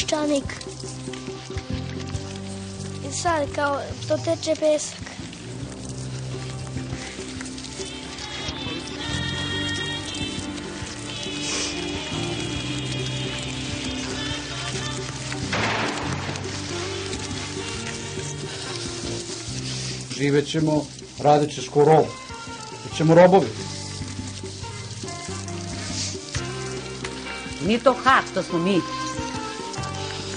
peščanik. I sad kao to teče pesak. Živećemo radeći sku robu. Bićemo robovi. Nije to hak, to smo mi.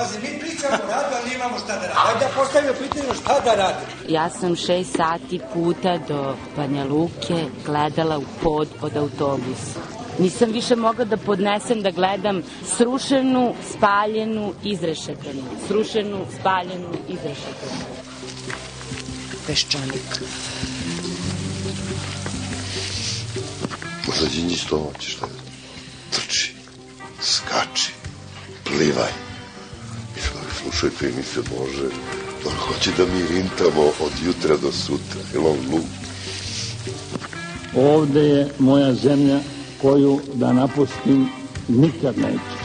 Pazi, mi pričamo o radu, ali imamo šta da radimo. Ajde postavimo pitanje šta da radimo. Ja sam šest sati puta do Banja Luke gledala u pod od autobusa. Nisam više mogla da podnesem da gledam srušenu, spaljenu, izrešetanu. Srušenu, spaljenu, izrešetanu. Peščanik. Možda Đinji stomač, šta je? Trči, skači, plivaj. I čovjek slušaj tu emisiju, Bože, on hoće da mi rintamo od jutra do sutra, jer on glup. Ovde je moja zemlja koju da napustim nikad neću.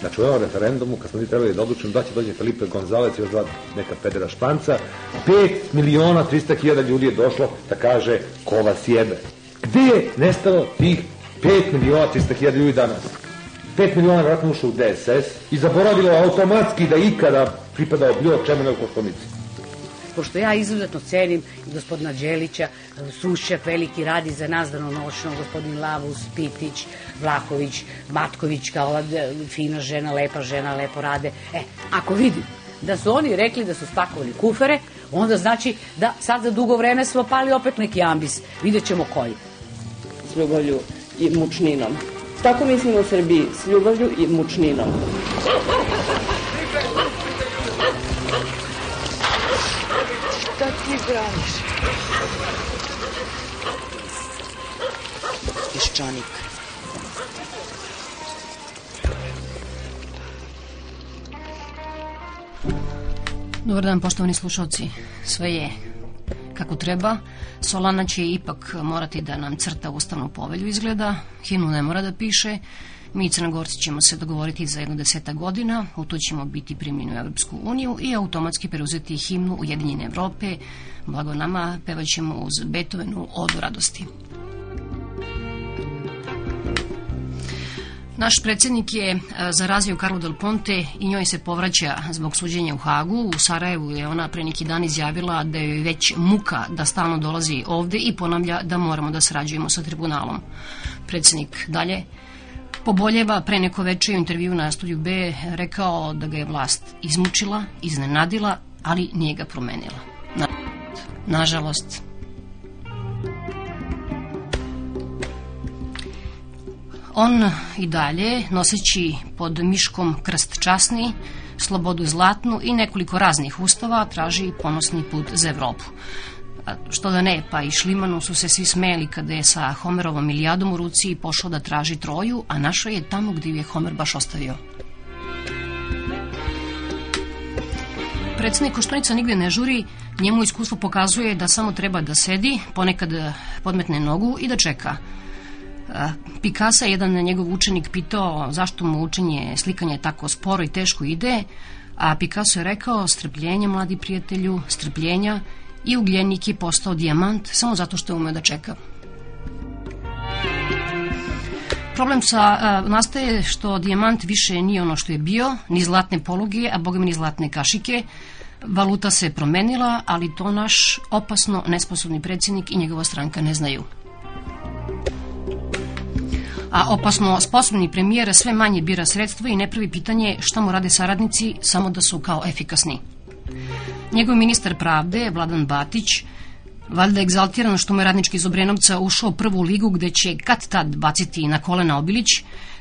Znači u ovom referendumu, kad smo mi trebali da odlučimo da će dođe Felipe Gonzalez i još dva neka pedera španca, 5 miliona 300 hiljada ljudi je došlo da kaže ko vas jebe. Gde je nestalo tih 5 miliona 300 hiljada ljudi danas? 5 miliona vratno ušlo u DSS i zaboravilo automatski da ikada pripadao bilo čemu u Koštonici. Pošto ja izuzetno cenim gospodina Đelića, Sušćak veliki radi za nas danonoćno, gospodin Lavus, Pitić, Vlahović, Matković, kao ova e, fina žena, lepa žena, lepo rade. E, ako vidim da su oni rekli da su spakovali kufere, onda znači da sad za dugo vreme smo pali opet neki ambis. Vidjet ćemo koji. s ljubavlju i mučninom. Tako mislim o Srbiji, s ljubavlju i mučninom. Šta ti braniš? Peščanik. Dobar dan, poštovani slušalci. Sve je kako treba. Solana će ipak morati da nam crta ustavnu povelju izgleda. Himnu ne mora da piše. Mi Crnogorci ćemo se dogovoriti za jedno deseta godina, u to ćemo biti primjeni u Evropsku uniju i automatski preuzeti himnu Ujedinjene Evrope. Blago nama pevaćemo uz Beethovenu odu radosti. Naš predsjednik je e, zarazio Karlo Del Ponte i njoj se povraća zbog suđenja u Hagu. U Sarajevu je ona pre neki dan izjavila da joj već muka da stalno dolazi ovde i ponavlja da moramo da sarađujemo sa tribunalom. Predsjednik dalje poboljeva pre neko veče u intervju na studiju B rekao da ga je vlast izmučila, iznenadila, ali nije ga promenila. Na, nažalost, On i dalje, noseći pod miškom krst časni, slobodu zlatnu i nekoliko raznih ustava, traži ponosni put za Evropu. A što da ne, pa i Šlimanu su se svi smeli kada je sa Homerovom milijadom u ruci pošao da traži Troju, a našao je tamo gdje ju je Homer baš ostavio. Predsednik Koštunica nigde ne žuri, njemu iskustvo pokazuje da samo treba da sedi, ponekad podmetne nogu i da čeka. Picasso je jedan njegov učenik pitao zašto mu učenje slikanje tako sporo i teško ide, a Picasso je rekao strpljenja mladi prijatelju, strpljenja i ugljenik je postao dijamant samo zato što je umeo da čeka. Problem sa a, nastaje što dijamant više nije ono što je bio, ni zlatne poluge, a boga mi ni zlatne kašike. Valuta se promenila, ali to naš opasno nesposobni predsjednik i njegova stranka ne znaju a opasno sposobni premijer sve manje bira sredstva i ne pravi pitanje šta mu rade saradnici samo da su kao efikasni. Njegov ministar pravde, Vladan Batić, valjda egzaltiran što mu je radnički iz Obrenovca ušao prvu ligu gde će kad tad baciti na kolena Obilić,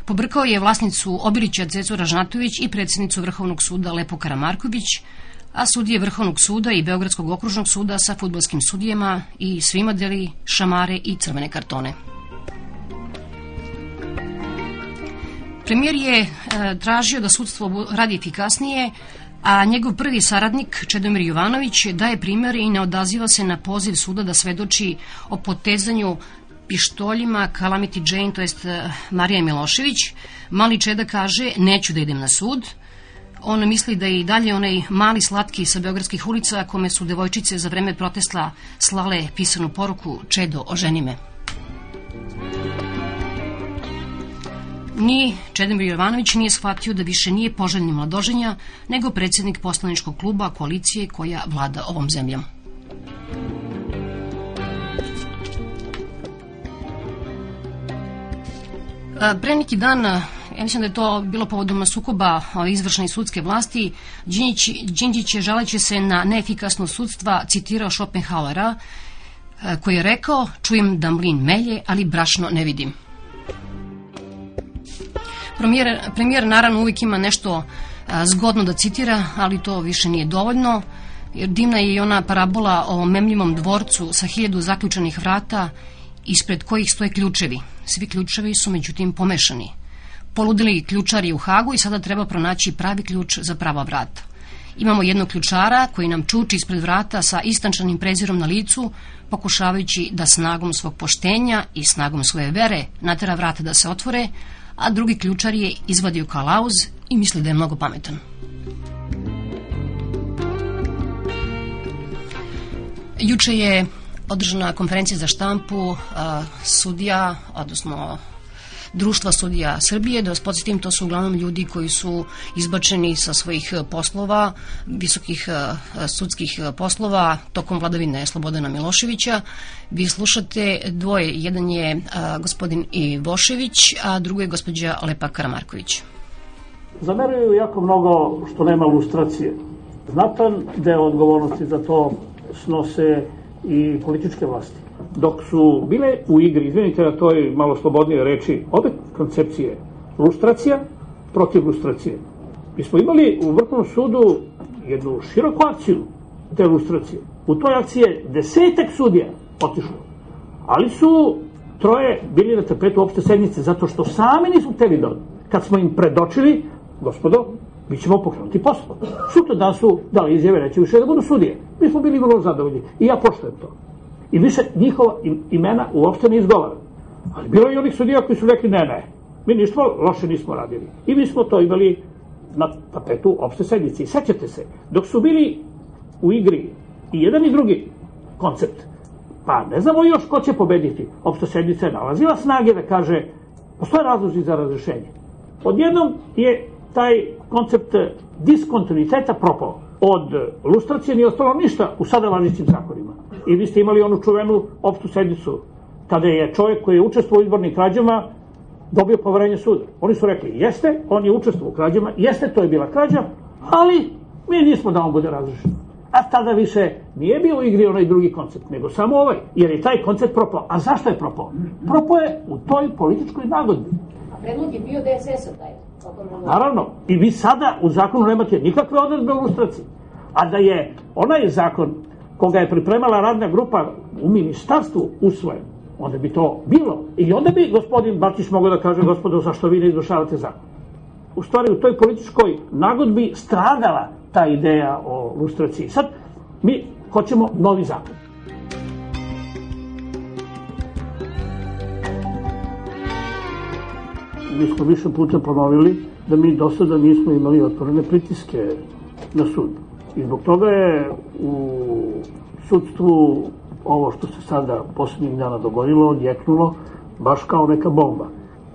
pobrkao je vlasnicu Obilića Cecu Ražnatović i predsjednicu Vrhovnog suda Lepo Karamarković, a sudije Vrhovnog suda i Beogradskog okružnog suda sa futbolskim sudijama i svima deli šamare i crvene kartone. Premijer je e, tražio da sudstvo radi efikasnije, a njegov prvi saradnik, Čedomir Jovanović, daje primjer i ne odaziva se na poziv suda da svedoči o potezanju pištoljima Calamity Jane, to jest e, Marija Milošević. Mali Čeda kaže, neću da idem na sud. On misli da je i dalje onaj mali slatki sa beogradskih ulica kome su devojčice za vreme protesta slale pisanu poruku Čedo, oženi me. Ni Čedomir Jovanović nije shvatio da više nije poželjni mladoženja, nego predsjednik poslaničkog kluba koalicije koja vlada ovom zemljom. Pre neki dan, ja mislim da je to bilo povodom sukoba izvršne i sudske vlasti, Đinđić, je žaleći se na neefikasnost sudstva citirao Schopenhauera, koji je rekao, čujem da mlin melje, ali brašno ne vidim. Premijer, premijer naravno uvijek ima nešto zgodno da citira, ali to više nije dovoljno, jer divna je i ona parabola o memljivom dvorcu sa hiljadu zaključanih vrata ispred kojih stoje ključevi. Svi ključevi su međutim pomešani. Poludili ključari u Hagu i sada treba pronaći pravi ključ za prava vrata. Imamo jednog ključara koji nam čuči ispred vrata sa istančanim prezirom na licu, pokušavajući da snagom svog poštenja i snagom svoje vere natera vrata da se otvore, a drugi ključar je izvadio kalauz i misli da je mnogo pametan. Juče je održana konferencija za štampu sudija, odnosno društva sudija Srbije. Da vas podsjetim, to su uglavnom ljudi koji su izbačeni sa svojih poslova, visokih sudskih poslova tokom vladavine Slobodana Miloševića. Vi slušate dvoje, jedan je gospodin Ivošević, a drugo je gospođa Lepa Karamarković. Zameraju jako mnogo što nema lustracije. Znatan deo odgovornosti za to snose i političke vlasti. Dok su bile u igri, izvinite na toj malo slobodnije reči, obe koncepcije, lustracija protiv lustracije. Mi smo imali u Vrhovnom sudu jednu široku akciju te lustracije. U toj akciji je desetak sudija otišlo. Ali su troje bili na tapetu opšte sednice zato što sami nisu hteli da Kad smo im predočili, gospodo, mi ćemo pokrenuti posao. Sutra dan su dali izjave, neće više da budu sudije. Mi smo bili vrlo zadovoljni i ja poštujem to. I više njihova imena uopšte ne izgovaram. Ali bilo je i onih sudija koji su rekli ne, ne, mi ništa loše nismo radili. I mi smo to imali na tapetu opšte sednice. Sećate se, dok su bili u igri i jedan i drugi koncept, pa ne znamo još ko će pobediti. Opšta sednica je nalazila snage da kaže postoje razlozi za razrešenje. Odjednom je taj koncept diskontinuiteta propao. Od lustracije nije ostalo ništa u sada važećim zakonima. I vi ste imali onu čuvenu opštu sednicu, kada je čovjek koji je učestvovao u izbornim krađama dobio poverenje suda. Oni su rekli, jeste, on je učestvovao u krađama, jeste, to je bila krađa, ali mi nismo da on bude razrešen. A tada više nije bio u igri onaj drugi koncept, nego samo ovaj, jer je taj koncept propao. A zašto je propao? Propao je u toj političkoj nagodbi. A predlog je bio DSS-a taj. Naravno. I vi sada u zakonu nemate nikakve odredbe o lustraciji. A da je onaj zakon koga je pripremala radna grupa u ministarstvu usvojen, onda bi to bilo. I onda bi gospodin Bačić mogao da kaže, gospodo, zašto vi ne izvršavate zakon? U stvari, u toj političkoj nagodbi stradala ta ideja o lustraciji. Sad, mi hoćemo novi zakon. Mi smo više puta ponovili da mi do sada nismo imali otvorene pritiske na sud. I zbog toga je u sudstvu ovo što se sada poslednjih dana dogodilo, odjeknulo, baš kao neka bomba.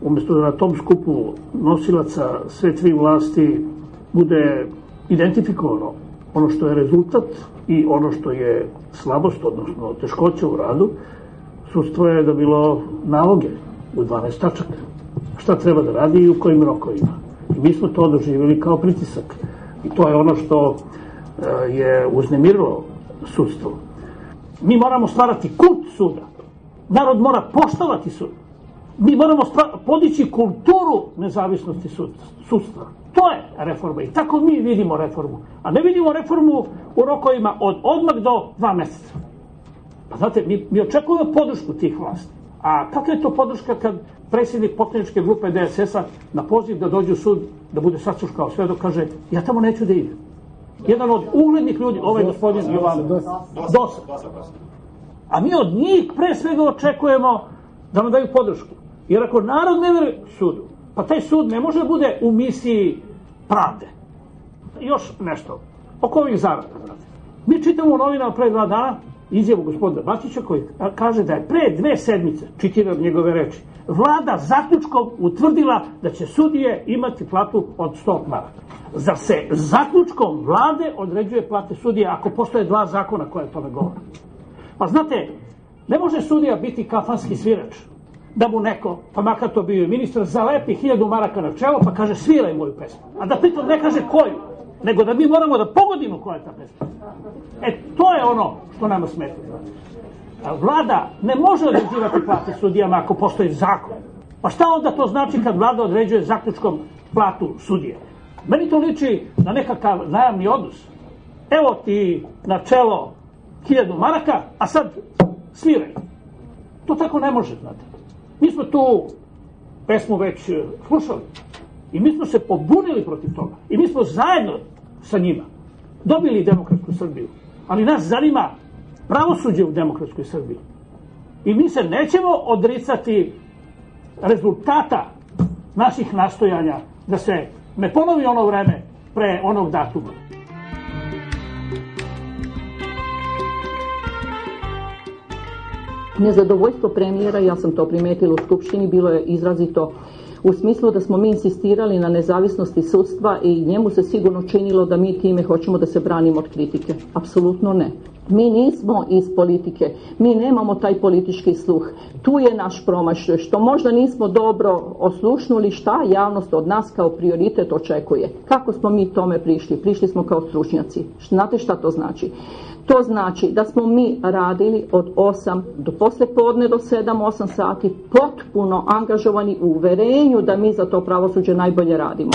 Umesto da na tom skupu nosilaca sve tri vlasti bude identifikovano ono što je rezultat i ono što je slabost, odnosno teškoća u radu, sudstvo je dobilo naloge u 12 tačaka. Šta treba da radi i u kojim rokovima. I mi smo to doživjeli kao pritisak. I to je ono što je uznemirilo sudstvo. Mi moramo stvarati kult suda. Narod mora poštovati sud. Mi moramo podići kulturu nezavisnosti sudstva. To To je reforma i tako mi vidimo reformu. A ne vidimo reformu u rokovima od odmah do dva meseca. Pa znate, mi, mi očekujemo podršku tih vlasti. A kakva je to podrška kad predsjednik pokliničke grupe DSS-a na poziv da dođe u sud, da bude sasluškao sve dok kaže, ja tamo neću da idem. Jedan od uglednih ljudi, ovaj gospodin Jovan Dosa. A mi od njih pre svega očekujemo da nam daju podršku. Jer ako narod ne veruje sudu, pa taj sud ne može da bude u misiji pravde. Još nešto. Oko ovih zarada. Mi čitamo u novinama pre dva dana izjavu gospodina Bačića koji kaže da je pre dve sedmice, čitiram njegove reči, vlada zaključkom utvrdila da će sudije imati platu od 100 maraka. Zar se zaključkom vlade određuje plate sudije ako postoje dva zakona koje tome govore? Pa znate, ne može sudija biti kafanski svirač, da mu neko, pa makar to bio i ministar, zalepi hiljadu maraka na čelo pa kaže sviraj moju pesmu. A da pritom ne kaže koju, nego da mi moramo da pogodimo koja je ta pesma. E, to je ono što nama smeta. A vlada ne može određivati plate sudijama ako postoji zakon. Pa šta onda to znači kad vlada određuje zaključkom platu sudije? Meni to liči na nekakav najamni odnos. Evo ti na čelo hiljadu maraka, a sad sviraj. To tako ne može, znate. Mi smo tu pesmu već e, slušali i mi smo se pobunili protiv toga. I mi smo zajedno sa njima dobili demokratsku Srbiju. Ali nas zanima pravosuđe u demokratskoj Srbiji. I mi se nećemo odricati rezultata naših nastojanja da se ne ponovi ono vreme pre onog datuma. Nezadovoljstvo premijera, ja sam to primetila u Skupštini, bilo je izrazito u smislu da smo mi insistirali na nezavisnosti sudstva i njemu se sigurno činilo da mi time hoćemo da se branimo od kritike. Apsolutno ne. Mi nismo iz politike, mi nemamo taj politički sluh. Tu je naš promašaj, što možda nismo dobro oslušnuli šta javnost od nas kao prioritet očekuje. Kako smo mi tome prišli? Prišli smo kao stručnjaci. Znate šta to znači? To znači da smo mi radili od 8 do posle podne do 7-8 sati potpuno angažovani u uverenju da mi za to pravosuđe najbolje radimo.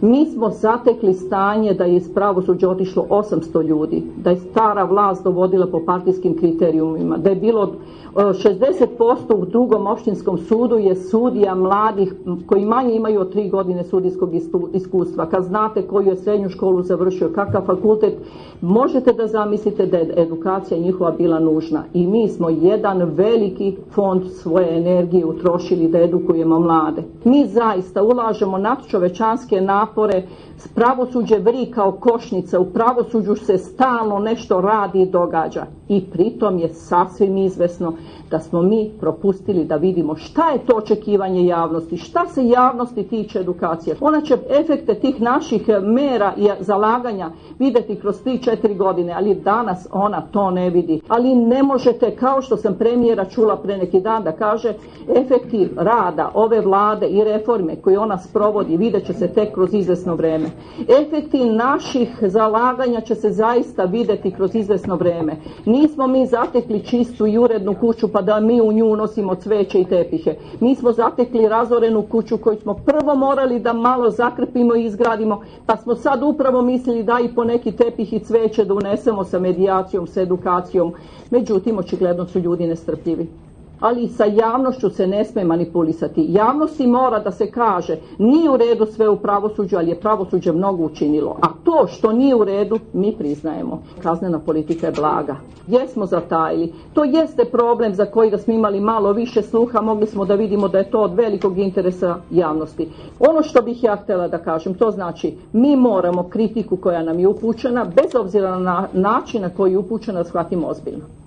Mi smo zatekli stanje da je iz pravosuđa otišlo 800 ljudi, da je stara vlast dovodila po partijskim kriterijumima, da je bilo 60% u drugom opštinskom sudu je sudija mladih koji manje imaju od tri godine sudijskog iskustva. Kad znate koju je srednju školu završio, kakav fakultet, možete da zamislite da je edukacija njihova bila nužna. I mi smo jedan veliki fond svoje energije utrošili da edukujemo mlade. Mi zaista ulažemo nadčovečanske napore Pravosuđe vri kao košnica, u pravosuđu se stalno nešto radi i događa. I pritom je sasvim izvesno da smo mi propustili da vidimo šta je to očekivanje javnosti, šta se javnosti tiče edukacije. Ona će efekte tih naših mera i zalaganja videti kroz 3-4 godine, ali danas ona to ne vidi. Ali ne možete, kao što sam premijera čula pre neki dan da kaže, efekti rada ove vlade i reforme koje ona sprovodi vidjet će se tek kroz izvesno vreme. Efekti naših zalaganja će se zaista videti kroz izvesno vreme. Nismo mi zatekli čistu i urednu kuću pa da mi u nju nosimo cveće i tepihe. Mi smo zatekli razorenu kuću koju smo prvo morali da malo zakrpimo i izgradimo, pa smo sad upravo mislili da i po neki tepih i cveće da unesemo sa medijacijom, sa edukacijom. Međutim, očigledno su ljudi nestrpljivi ali sa javnošću se ne sme manipulisati. Javnosti mora da se kaže nije u redu sve u pravosuđu, ali je pravosuđe mnogo učinilo. A to što nije u redu, mi priznajemo. Kaznena politika je blaga. Jesmo zatajili. To jeste problem za koji da smo imali malo više sluha, mogli smo da vidimo da je to od velikog interesa javnosti. Ono što bih ja htjela da kažem, to znači mi moramo kritiku koja nam je upućena, bez obzira na način na koji je upućena, da shvatimo ozbiljno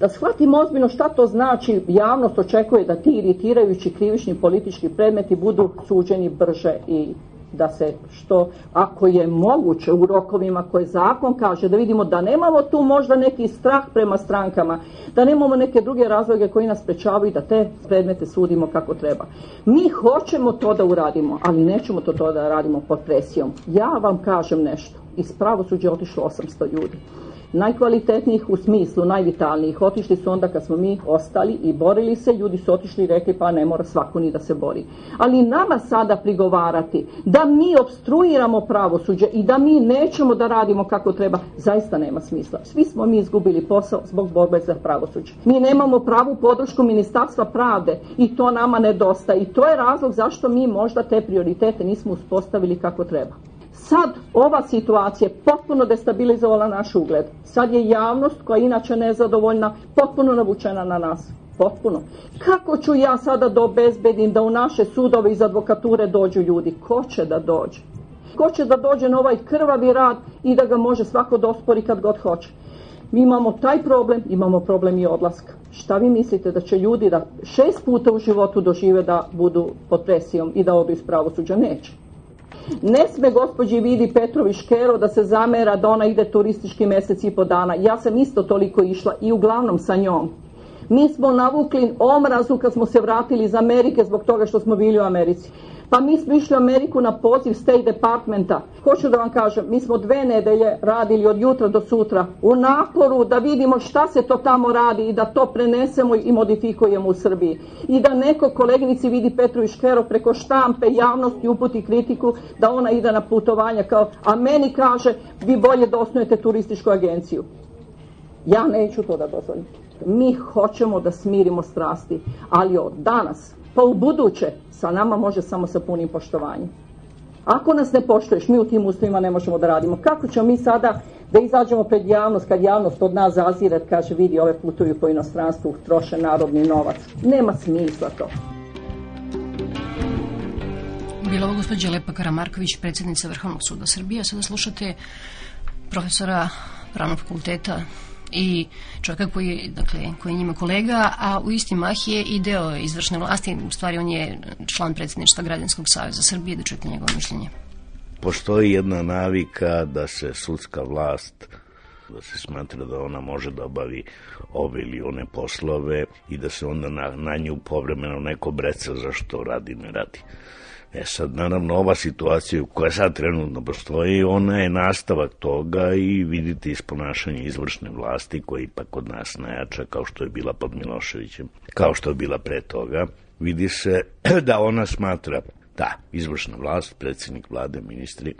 da shvatimo ozbiljno šta to znači javnost očekuje da ti iritirajući krivični politički predmeti budu suđeni brže i da se što, ako je moguće u rokovima koje zakon kaže, da vidimo da nemamo tu možda neki strah prema strankama, da nemamo neke druge razloge koji nas sprečavaju da te predmete sudimo kako treba. Mi hoćemo to da uradimo, ali nećemo to, to da radimo pod presijom. Ja vam kažem nešto, iz pravosuđa otišlo 800 ljudi. Najkvalitetnijih u smislu, najvitalnijih. Otišli su onda kad smo mi ostali i borili se, ljudi su otišli i rekli pa ne mora svako ni da se bori. Ali nama sada prigovarati da mi obstruiramo pravosuđe i da mi nećemo da radimo kako treba, zaista nema smisla. Svi smo mi izgubili posao zbog borbe za pravosuđe. Mi nemamo pravu podršku Ministarstva pravde i to nama nedostaje i to je razlog zašto mi možda te prioritete nismo uspostavili kako treba. Sad ova situacija je potpuno destabilizovala naš ugled. Sad je javnost koja je inače nezadovoljna potpuno navučena na nas. Potpuno. Kako ću ja sada da obezbedim da u naše sudove iz advokature dođu ljudi? Ko će da dođe? Ko će da dođe na ovaj krvavi rad i da ga može svako dospori kad god hoće? Mi imamo taj problem, imamo problem i odlaska. Šta vi mislite da će ljudi da šest puta u životu dožive da budu pod presijom i da odu iz pravosuđa? Neće. Ne sme gospođi Vidi Petrovi Škero da se zamera da ona ide turistički mesec i po dana. Ja sam isto toliko išla i uglavnom sa njom. Mi smo navukli omrazu kad smo se vratili iz Amerike zbog toga što smo bili u Americi. Pa mi smo išli u Ameriku na poziv State Departmenta. Hoću da vam kažem, mi smo dve nedelje radili od jutra do sutra u naporu da vidimo šta se to tamo radi i da to prenesemo i modifikujemo u Srbiji. I da neko koleginici vidi Petru i Škero preko štampe javnosti uputi kritiku da ona ide na putovanja kao, a meni kaže vi bolje da osnujete turističku agenciju. Ja neću to da dozvolim. Mi hoćemo da smirimo strasti, ali od danas pa u buduće sa nama može samo sa punim poštovanjem. Ako nas ne poštuješ, mi u tim uslovima ne možemo da radimo. Kako ćemo mi sada da izađemo pred javnost, kad javnost od nas zazire, kaže vidi ove putuju po inostranstvu, troše narodni novac. Nema smisla to. Bila ovo gospođa Lepa Karamarković, predsjednica Vrhovnog suda Srbije. Sada slušate profesora pravnog fakulteta i čovjeka koji, dakle, koji je njima kolega, a u isti mah je i deo izvršne vlasti, u stvari on je član predsjedništva Građanskog savjeza Srbije, da čujete njegovo mišljenje. Postoji jedna navika da se sudska vlast da se smatra da ona može da obavi ove ili one poslove i da se onda na, na nju povremeno neko breca zašto radi ne radi. E sad, naravno, ova situacija koja sad trenutno postoji, ona je nastavak toga i vidite iz ponašanja izvršne vlasti, koja ipak kod nas najjača, kao što je bila pod Miloševićem, kao što je bila pre toga, vidi se da ona smatra, da, izvršna vlast, predsjednik vlade, ministri,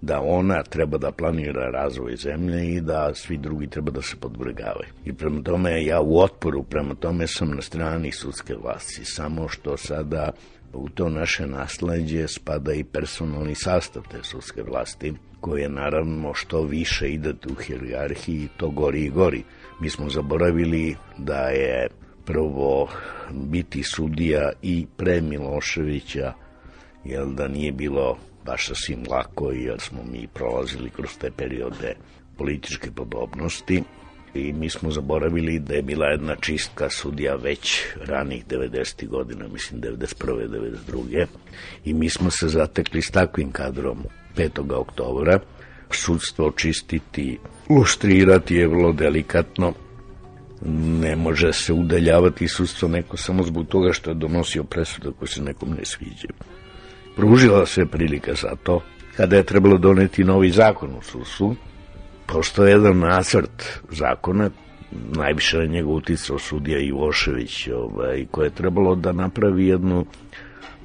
da ona treba da planira razvoj zemlje i da svi drugi treba da se podvrgavaju. I prema tome ja u otporu, prema tome sam na strani sudske vlasti, samo što sada u to naše nasledđe spada i personalni sastav te sudske vlasti, koje naravno što više idete u hierarhiji, to gori i gori. Mi smo zaboravili da je prvo biti sudija i pre Miloševića, jel da nije bilo baš sasvim lako, jer smo mi prolazili kroz te periode političke podobnosti, i mi smo zaboravili da je bila jedna čistka sudija već ranih 90. godina, mislim 91. 92. I mi smo se zatekli s takvim kadrom 5. oktobra. Sudstvo očistiti, lustrirati je vrlo delikatno. Ne može se udaljavati sudstvo neko samo zbog toga što je donosio presudu koje se nekom ne sviđa. Pružila se prilika za to kada je trebalo doneti novi zakon u sudstvu, postoje jedan nacrt zakona najviše na njega uticao sudija Ivošević ovaj, koje je trebalo da napravi jednu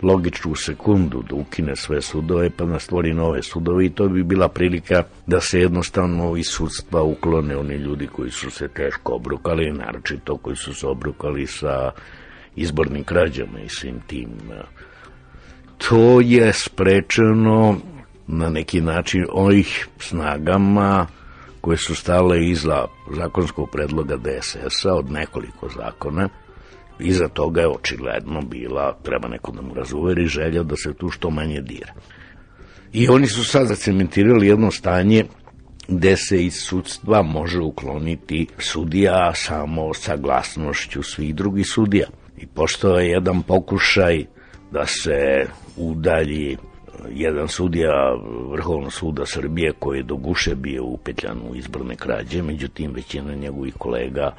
logičnu sekundu da ukine sve sudove pa da stvori nove sudove i to bi bila prilika da se jednostavno iz sudstva uklone oni ljudi koji su se teško obrukali, naročito koji su se obrukali sa izbornim krađama i svim tim. To je sprečeno na neki način ovih snagama koje su stale iza zakonskog predloga DSS-a od nekoliko zakona. Iza toga je očigledno bila, treba neko da mu razuveri, želja da se tu što manje dira. I oni su sad zacementirali jedno stanje gde se iz sudstva može ukloniti sudija samo sa glasnošću svih drugih sudija. I pošto je jedan pokušaj da se udalji jedan sudija Vrhovnog suda Srbije koji je do guše bio upetljan u izborne krađe, međutim većina njegovih kolega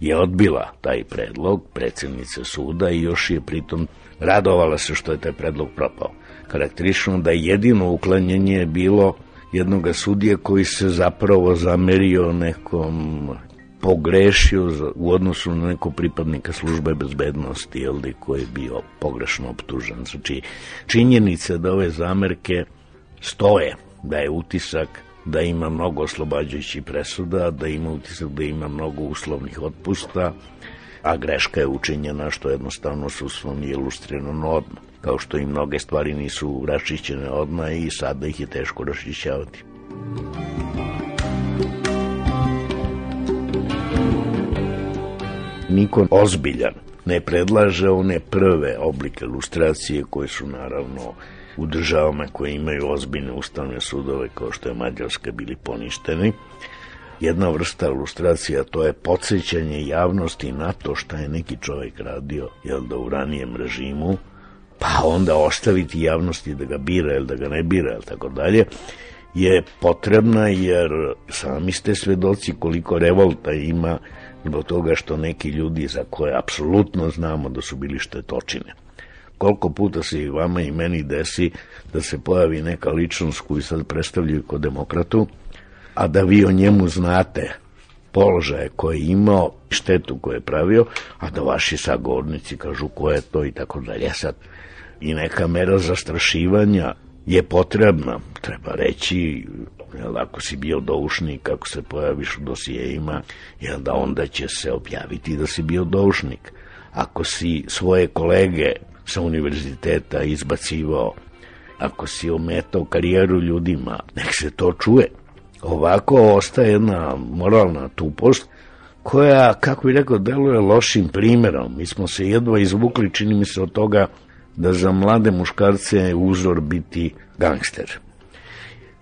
je odbila taj predlog predsednice suda i još je pritom radovala se što je taj predlog propao. Karakterično da jedino uklanjanje je bilo jednog sudije koji se zapravo zamerio nekom pogrešio u odnosu na nekog pripadnika službe bezbednosti, da, koji je bio pogrešno optužen. Znači, činjenica da ove zamerke stoje, da je utisak da ima mnogo oslobađajućih presuda, da ima utisak da ima mnogo uslovnih otpusta, a greška je učinjena što jednostavno sudstvo nije ilustrirano odmah. Kao što i mnoge stvari nisu raščićene odmah i sada ih je teško raščićavati. Niko ozbiljan ne predlaže one prve oblike ilustracije koje su naravno u državama koje imaju ozbiljne ustavne sudove kao što je Mađarska bili poništeni. Jedna vrsta ilustracija to je podsjećanje javnosti na to šta je neki čovjek radio jel da u ranijem režimu pa onda ostaviti javnosti da ga bira ili da ga ne bira ili tako dalje je potrebna jer sami ste svedoci koliko revolta ima zbog toga što neki ljudi za koje apsolutno znamo da su bili štetočine koliko puta se i vama i meni desi da se pojavi neka ličnost koju sad predstavljaju kod demokratu, a da vi o njemu znate položaje koje je imao, štetu koje je pravio, a da vaši sagovornici kažu ko je to i tako dalje. Sad, i neka mera zastrašivanja je potrebna, treba reći, jel, ako si bio doušnik, ako se pojaviš u dosijejima, jel da onda će se objaviti da si bio doušnik. Ako si svoje kolege sa univerziteta izbacivao, ako si ometao karijeru ljudima, nek se to čuje. Ovako ostaje jedna moralna tupost koja, kako bi rekao, deluje lošim primerom. Mi smo se jedva izvukli, čini mi se, od toga da za mlade muškarce je uzor biti gangster.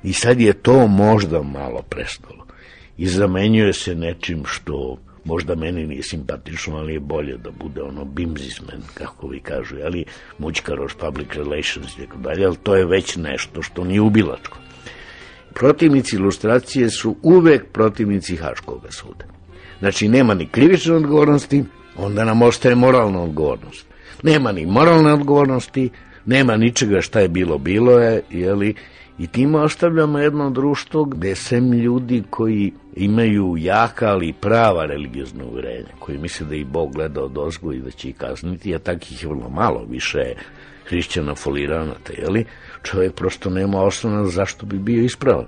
I sad je to možda malo prestalo. I zamenjuje se nečim što možda meni nije simpatično, ali je bolje da bude ono bimzismen, kako vi kažu, ali mučkaroš, public relations i tako dalje, ali to je već nešto što nije ubilačko. Protivnici ilustracije su uvek protivnici Haškog suda. Znači, nema ni krivične odgovornosti, onda nam ostaje moralna odgovornost. Nema ni moralne odgovornosti, nema ničega šta je bilo, bilo je, jeli, I time ostavljamo jedno društvo gde sem ljudi koji imaju jaka ali prava religiozna uverenja, koji misle da i Bog gleda od ozgo i da će ih kazniti, a takih je vrlo malo, više je hrišćana foliranata, jeli? Čovjek prosto nema osnovna zašto bi bio ispravan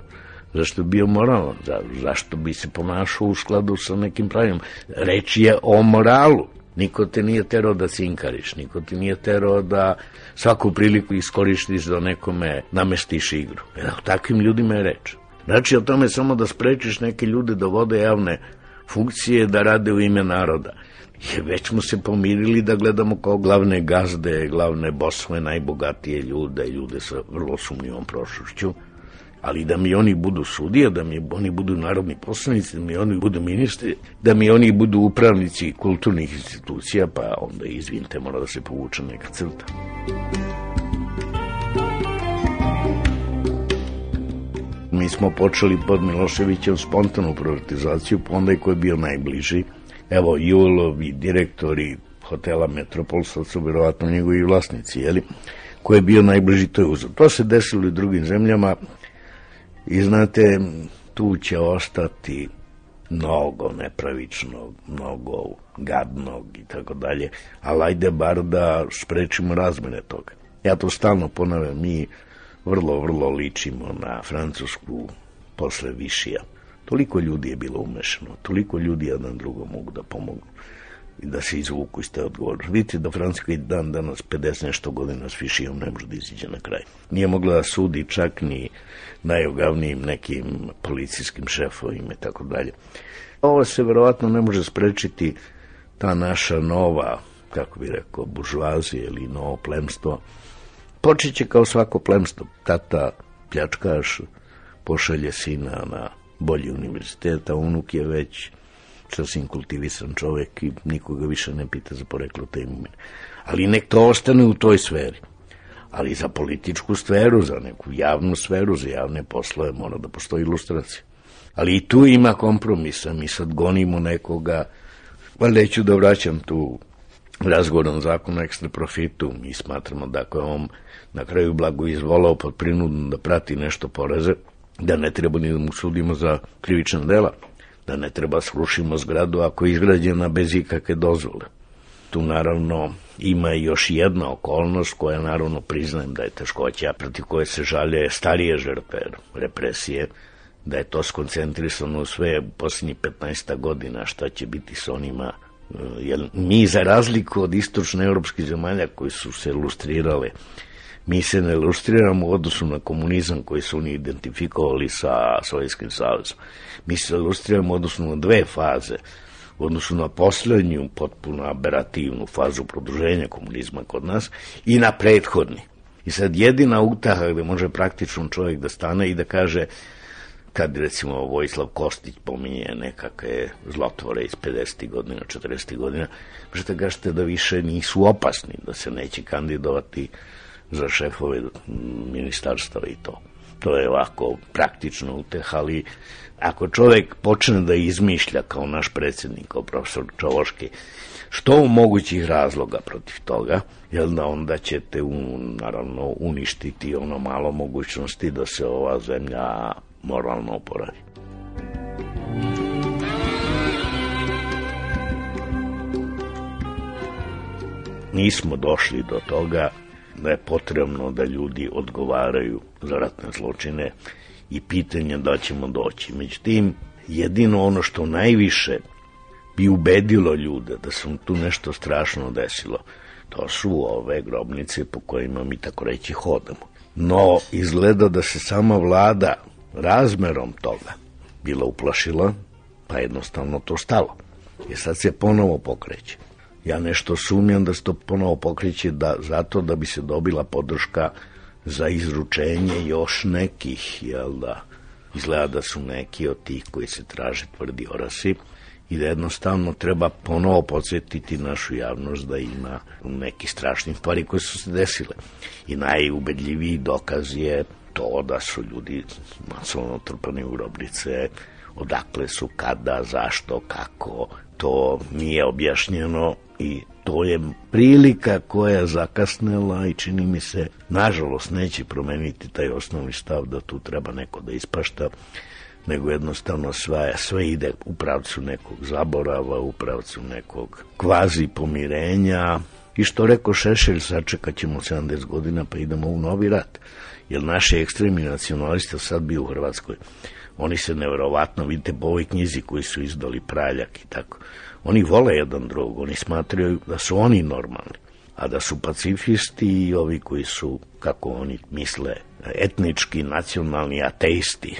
zašto bi bio moralan, za, zašto bi se ponašao u skladu sa nekim pravima. Reč je o moralu. Niko te nije terao da cinkariš, niko ti nije terao da svaku priliku iskoristiš da nekome namestiš igru. Jer o takvim ljudima je reč. Znači o tome samo da sprečiš neke ljude da vode javne funkcije, da rade u ime naroda. Jer već smo se pomirili da gledamo kao glavne gazde, glavne bosove, najbogatije ljude, ljude sa vrlo sumnjivom prošlošću ali da mi oni budu sudije, da mi oni budu narodni poslanici, da mi oni budu ministri, da mi oni budu upravnici kulturnih institucija, pa onda izvinite, mora da se povuče neka crta. Mi smo počeli pod Miloševićem spontanu privatizaciju, pa onda je ko je bio najbliži. Evo, Julovi direktori hotela Metropol, sad su verovatno njegovi vlasnici, jeli? ko je bio najbliži, to je uzor. To se desilo i drugim zemljama, I znate, tu će ostati mnogo nepravičnog, mnogo gadnog i tako dalje, ali ajde bar da sprečimo razmene toga. Ja to stalno ponavljam, mi vrlo, vrlo ličimo na Francusku posle Višija. Toliko ljudi je bilo umešano, toliko ljudi jedan drugom mogu da pomognu i da se izvuku iz te odgovornosti. Vidite da Francuska i dan danas 50 nešto godina s Višijom ne može da iziđe na kraj. Nije mogla da sudi čak ni najogavnijim nekim policijskim šefovima i tako dalje. Ovo se verovatno ne može sprečiti ta naša nova, kako bi rekao, buržuazija ili novo plemstvo. Počeće kao svako plemstvo. Tata, pljačkaš, pošalje sina na bolji univerzitet, a unuk je već sasvim kultivisan čovek i nikoga više ne pita za poreklo te imovine. Ali nek to ostane u toj sferi. Ali za političku sferu, za neku javnu sferu, za javne poslove mora da postoji ilustracija. Ali i tu ima kompromisa, mi sad gonimo nekoga, pa neću da vraćam tu razgovoran zakon o ekstra profitu, mi smatramo da ako je on na kraju blago izvolao pod prinudom da prati nešto poreze, da ne treba ni da mu sudimo za krivična dela, da ne treba srušimo zgradu ako je izgrađena bez ikakve dozvole. Tu naravno ima još jedna okolnost koja naravno priznajem da je teškoća protiv koje se žalje starije žrtve represije, da je to skoncentrisano sve u posljednjih 15 godina šta će biti s onima jer mi za razliku od istočne evropskih zemalja koji su se ilustrirale mi se ne ilustriramo u odnosu na komunizam koji su oni identifikovali sa Sovjetskim savjezom. Mi se ilustriramo u odnosu na dve faze, u odnosu na poslednju potpuno aberativnu fazu produženja komunizma kod nas i na prethodni. I sad jedina utaha gde može praktično čovjek da stane i da kaže kad recimo Vojislav Kostić pominje nekakve zlotvore iz 50. godina, 40. godina, možete kažete da više nisu opasni, da se neće kandidovati za šefove ministarstava i to. To je ovako praktično uteh, ali ako čovek počne da izmišlja kao naš predsjednik, kao profesor Čovoški, što u mogućih razloga protiv toga, jel da onda ćete u, naravno uništiti ono malo mogućnosti da se ova zemlja moralno oporavi. Nismo došli do toga da je potrebno da ljudi odgovaraju za ratne zločine i pitanje da ćemo doći. Međutim, jedino ono što najviše bi ubedilo ljude da se tu nešto strašno desilo, to su ove grobnice po kojima mi tako reći hodamo. No, izgleda da se sama vlada razmerom toga bila uplašila, pa jednostavno to stalo. I sad se ponovo pokreće. Ja nešto sumnjam da se to ponovo pokreće da, zato da bi se dobila podrška za izručenje još nekih, jel da, izgleda da su neki od tih koji se traže tvrdi orasi i da jednostavno treba ponovo podsjetiti našu javnost da ima neki strašni stvari koje su se desile. I najubedljiviji dokaz je to da su ljudi masovno trpani u grobnice, odakle su, kada, zašto, kako, to nije objašnjeno i to je prilika koja je zakasnela i čini mi se, nažalost, neće promeniti taj osnovni stav da tu treba neko da ispašta, nego jednostavno sve, sve ide u pravcu nekog zaborava, u pravcu nekog kvazi pomirenja i što rekao Šešelj, sačekat ćemo 70 godina pa idemo u novi rat. Jer naši ekstremni nacionalisti sad bio u Hrvatskoj. Oni se neverovatno, vidite po ovoj knjizi koji su izdali praljak i tako. Oni vole jedan drugog, oni smatraju da su oni normalni, a da su pacifisti i ovi koji su, kako oni misle, etnički, nacionalni ateisti.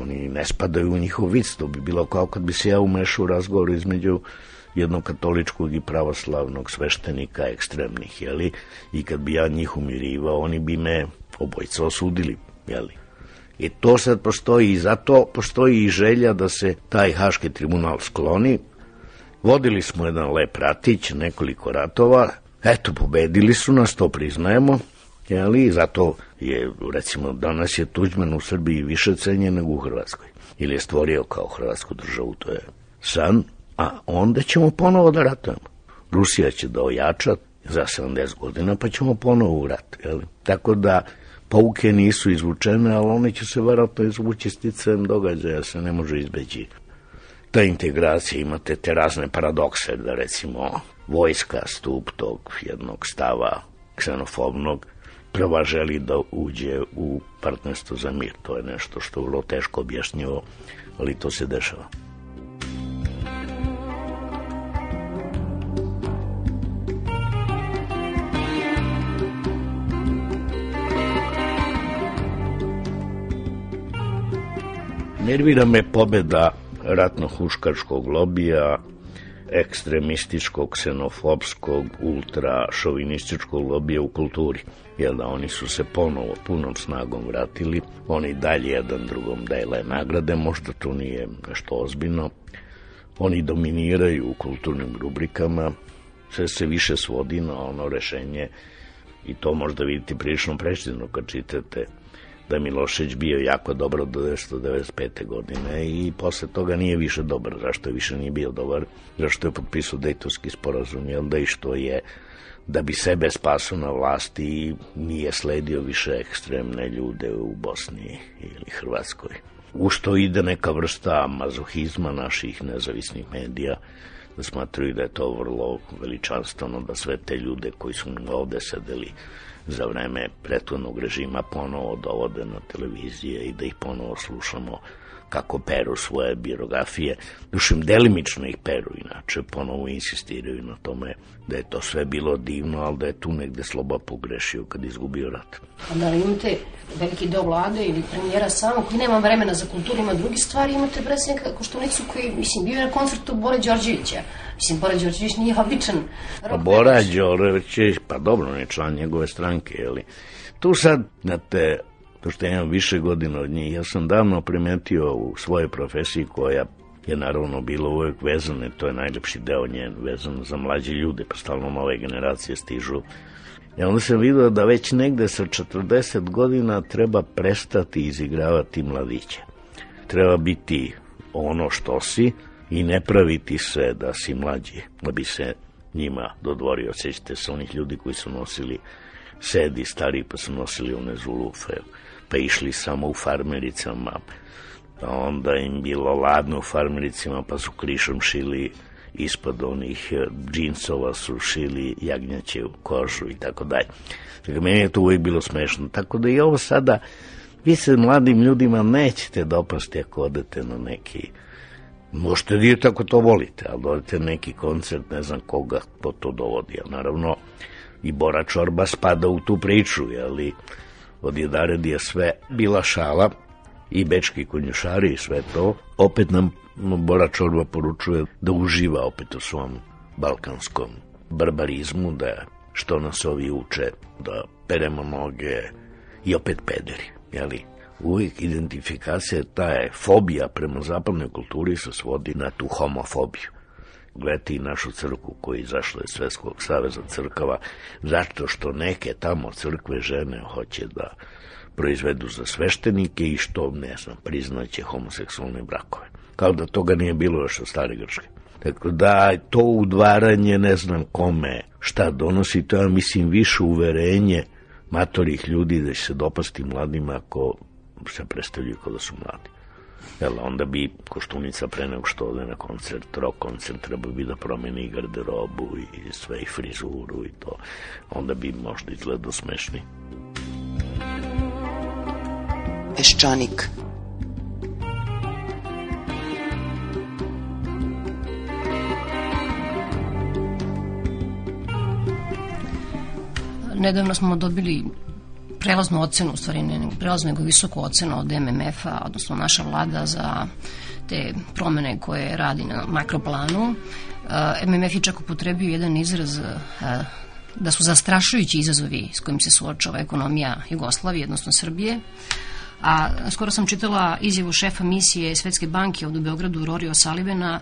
Oni ne spadaju u njihov vic, to bi bilo kao kad bi se ja umešao u razgovor između jednog katoličkog i pravoslavnog sveštenika ekstremnih, jeli? I kad bi ja njih umirivao, oni bi me obojica osudili, jeli? I to sad postoji i zato postoji i želja da se taj Haški tribunal skloni. Vodili smo jedan lep ratić, nekoliko ratova, eto, pobedili su nas, to priznajemo, jeli? I zato je, recimo, danas je Tuđman u Srbiji više cenjen nego u Hrvatskoj. Ili je stvorio kao Hrvatsku državu, to je san, a onda ćemo ponovo da ratujemo. Rusija će da ojača za 70 godina, pa ćemo ponovo u rat. Jeli? Tako da pouke nisu izvučene, ali one će se verovatno izvući sticajem događaja, se ne može izbeći. Ta integracija imate te razne paradokse, da recimo vojska, stup tog jednog stava ksenofobnog, prva želi da uđe u partnerstvo za mir. To je nešto što je vrlo teško objašnjivo, ali to se dešava. Nervira me pobeda ratno-huškačkog lobija, ekstremističkog, ksenofobskog, ultra-šovinističkog lobija u kulturi. Jer da oni su se ponovo punom snagom vratili, oni dalje jedan drugom dele nagrade, možda to nije nešto ozbiljno. Oni dominiraju u kulturnim rubrikama, sve se više svodi na ono rešenje i to možda vidite prilično precizno kad čitate da je Milošević bio jako dobro do 1995. godine i posle toga nije više dobar. Zašto je više nije bio dobar? Zašto je potpisao Dejtovski sporazum, jel da i što je da bi sebe spasao na vlasti i nije sledio više ekstremne ljude u Bosni ili Hrvatskoj. U što ide neka vrsta mazohizma naših nezavisnih medija, da smatruju da je to vrlo veličanstveno da sve te ljude koji su ovde sedeli za vreme prethodnog režima ponovo dovode na televizije i da ih ponovo slušamo kako peru svoje biografije. Dušim, delimično ih peru, inače ponovo insistiraju na tome da je to sve bilo divno, ali da je tu negde sloba pogrešio kad izgubio rat. A da li imate veliki deo vlade ili premijera samo koji nema vremena za kulturu, ima drugi stvari, imate predsjednika Koštunicu koji, mislim, bio je na koncertu Bore Đorđevića. Mislim, Bora Đorđević nije običan Pa Bora Đorđević, pa dobro, on je član njegove stranke, jeli. Tu sad, znate, to što ja imam više godina od njih, ja sam davno primetio u svojoj profesiji koja je naravno bilo uvek vezana, to je najlepši deo njen, vezan za mlađe ljude, pa stalno nove generacije stižu. I onda sam vidio da već negde sa 40 godina treba prestati izigravati mladiće. Treba biti ono što si i ne praviti se da si mlađi, da bi se njima dodvorio. Sećate se onih ljudi koji su nosili sedi stari pa su nosili one zulufe pa išli samo u farmericama, pa onda im bilo ladno u farmericama, pa su krišom šili ispod onih eh, džinsova su šili jagnjaće u kožu i tako dalje. Dakle, meni je to uvijek bilo smešno. Tako da i ovo sada, vi se mladim ljudima nećete dopasti ako odete na neki Možete da idete ako to volite, ali dodete neki koncert, ne znam koga po to dovodi. A naravno, i Bora Čorba spada u tu priču, ali od Jedared je sve bila šala i bečki konjušari i sve to. Opet nam Bora Čorba poručuje da uživa opet u svom balkanskom barbarizmu, da što nas ovi uče, da peremo noge i opet pederi, jeli? Uvijek identifikacija ta je fobija prema zapadnoj kulturi se svodi na tu homofobiju gledati našu crku koji izašla iz Svetskog saveza crkava, zato što neke tamo crkve žene hoće da proizvedu za sveštenike i što, ne znam, priznaće homoseksualne brakove. Kao da toga nije bilo još od stare Grčke. Tako da to udvaranje ne znam kome šta donosi, to je mislim više uverenje matorih ljudi da će se dopasti mladima ako se predstavljaju kao da su mladi. Jel, onda bi Koštunica pre nego što ode na koncert, rock koncert, treba bi da promeni i garderobu i sve i frizuru i to. Onda bi možda izgledao smešni. Peščanik. Nedavno smo dobili prelaznu ocenu, u stvari ne prelaznu nego visoku ocenu od MMF-a, odnosno naša vlada za te promene koje radi na makroplanu. Uh, MMF je čak upotrebio jedan izraz uh, da su zastrašujući izazovi s kojim se suočava ekonomija Jugoslavije, odnosno Srbije. A skoro sam čitala izjavu šefa misije Svetske banke ovdje u Beogradu, Rorio Salivena,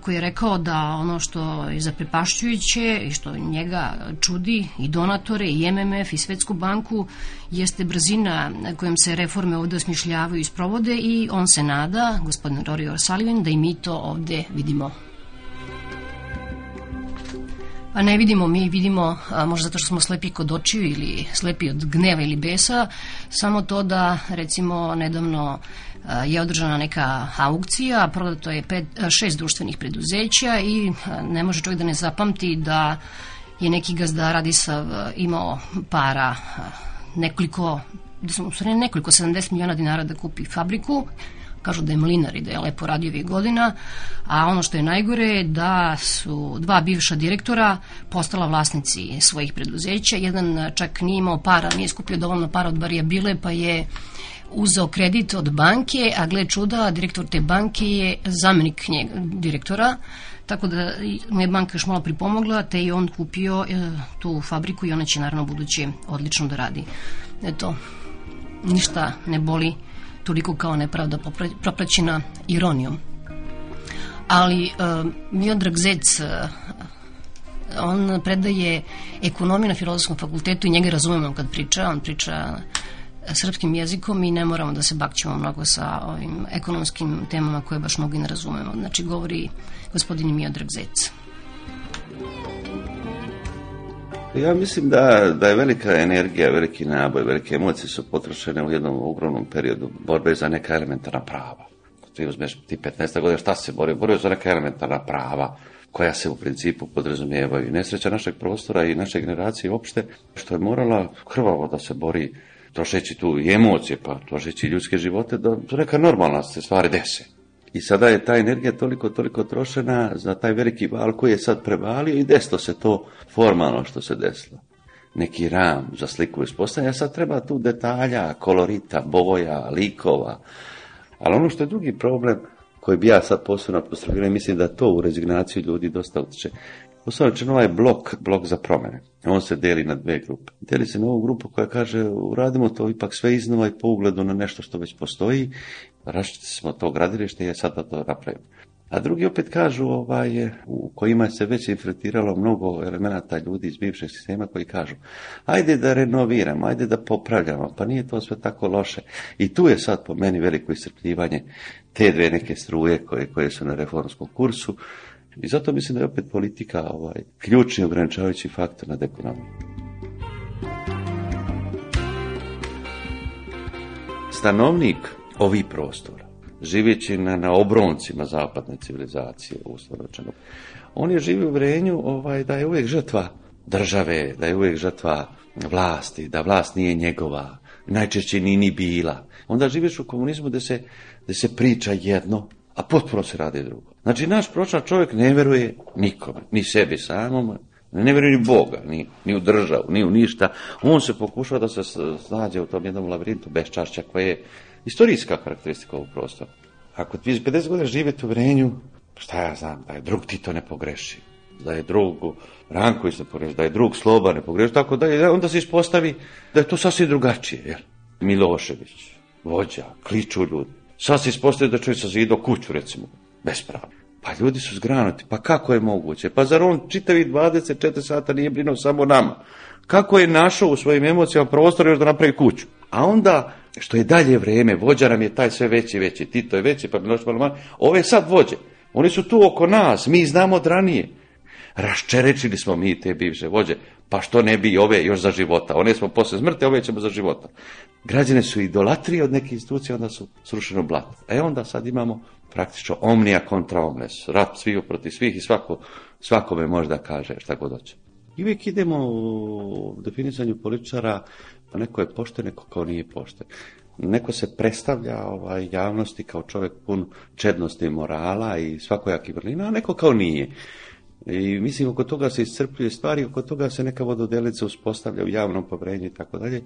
koji je rekao da ono što je zaprepašćujuće i što njega čudi i donatore i MMF i Svetsku banku jeste brzina kojom se reforme ovde osmišljavaju i sprovode i on se nada, gospodin Rory O'Sullivan, da i mi to ovde vidimo. Pa ne vidimo, mi vidimo, a, možda zato što smo slepi kod očiju ili slepi od gneva ili besa, samo to da recimo nedavno je održana neka aukcija, prodato je pet, šest društvenih preduzeća i ne može čovjek da ne zapamti da je neki gazda Radisav imao para nekoliko da sam u stvari nekoliko 70 miliona dinara da kupi fabriku. Kažu da je mlinar i da je lepo radio ovih godina, a ono što je najgore je da su dva bivša direktora postala vlasnici svojih preduzeća, jedan čak nije imao para, nije skupio dovoljno para od varijabile, pa je uzeo kredit od banke, a gle čuda, direktor te banke je zamenik njeg, direktora, tako da mu je banka još malo pripomogla, te je on kupio e, tu fabriku i ona će naravno buduće odlično da radi. Eto, ništa ne boli toliko kao nepravda propraćena ironijom. Ali e, Miodrag Zec e, on predaje ekonomiju na filozofskom fakultetu i njega razumemo kad priča, on priča srpskim jezikom i ne moramo da se bakćemo mnogo sa ovim ekonomskim temama koje baš mnogo i ne razumemo. Znači, govori gospodin Miodrag Zec. Ja mislim da, da je velika energija, veliki naboj, velike emocije su potrošene u jednom ogromnom periodu borbe za neka elementarna prava. Ti uzmeš ti 15 godina, šta se bori? Borio za neka elementarna prava koja se u principu podrazumijevaju. Nesreća našeg prostora i naše generacije uopšte, što je morala krvavo da se bori trošeći tu i emocije, pa trošeći ljudske živote, da neka normalna se stvari dese. I sada je ta energija toliko, toliko trošena za taj veliki val koji je sad prevalio i desilo se to formalno što se desilo. Neki ram za sliku ispostavlja, sad treba tu detalja, kolorita, boja, likova. Ali ono što je drugi problem, koji bi ja sad posebno apostrofirao, mislim da to u rezignaciju ljudi dosta utječe. Osnovno rečeno ovaj blok, blok za promjene. On se deli na dve grupe. Deli se na ovu grupu koja kaže uradimo to ipak sve iznova i po ugledu na nešto što već postoji. Raščiti smo to gradilište i sad da to napravimo. A drugi opet kažu ovaj, u kojima se već infiltriralo mnogo elemenata ljudi iz bivšeg sistema koji kažu ajde da renoviramo, ajde da popravljamo, pa nije to sve tako loše. I tu je sad po meni veliko iscrpljivanje te dve neke struje koje, koje su na reformskom kursu i zato mislim da je opet politika ovaj, ključni ograničavajući faktor nad ekonomijom. Stanovnik ovih prostora, živeći na, na obroncima zapadne civilizacije, uslovno on je živi u vrenju ovaj, da je uvijek žrtva države, da je uvijek žrtva vlasti, da vlast nije njegova, najčešće ni ni bila. Onda živiš u komunizmu da se, da se priča jedno, a potpuno se radi drugo. Znači, naš pročan čovjek ne veruje nikome, ni sebi samom, ne veruje ni Boga, ni, ni u državu, ni u ništa. On se pokušava da se snađe u tom jednom labirintu beščašća koje je istorijska karakteristika ovog prostora. Ako vi 50 godina živete u vrenju, šta ja znam, da je drug Tito ne pogreši, da je drug Ranković ne pogreši, da je drug Sloba ne pogreši, tako da onda se ispostavi da je to sasvim drugačije. Jel? Milošević, vođa, kliču ljudi. Sad se ispostavi da čovjek zidao kuću, recimo, bespravno. Pa ljudi su zgranuti, pa kako je moguće? Pa zar on čitavi 24 sata nije brinuo samo nama? Kako je našao u svojim emocijama prostor još da napravi kuću? A onda, što je dalje vrijeme, vođa nam je taj sve veći veći, Tito je veći, pa Miloš malo ove sad vođe. Oni su tu oko nas, mi znamo od ranije. Raščerečili smo mi te bivše vođe, pa što ne bi ove još za života. One smo posle smrti, ove ćemo za života. Građane su idolatrije od neke institucije, onda su srušeno blato. E onda sad imamo praktično omnija kontra omnes, rat svih protiv svih i svako, svakome možda kaže šta god hoće. I uvijek idemo u definisanju političara, pa neko je pošten, neko kao nije pošten. Neko se predstavlja ovaj, javnosti kao čovjek pun čednosti morala i svakojaki vrlina, a neko kao nije. I mislim, oko toga se iscrpljuje stvari, oko toga se neka vododelica uspostavlja u javnom povrenju i tako dalje.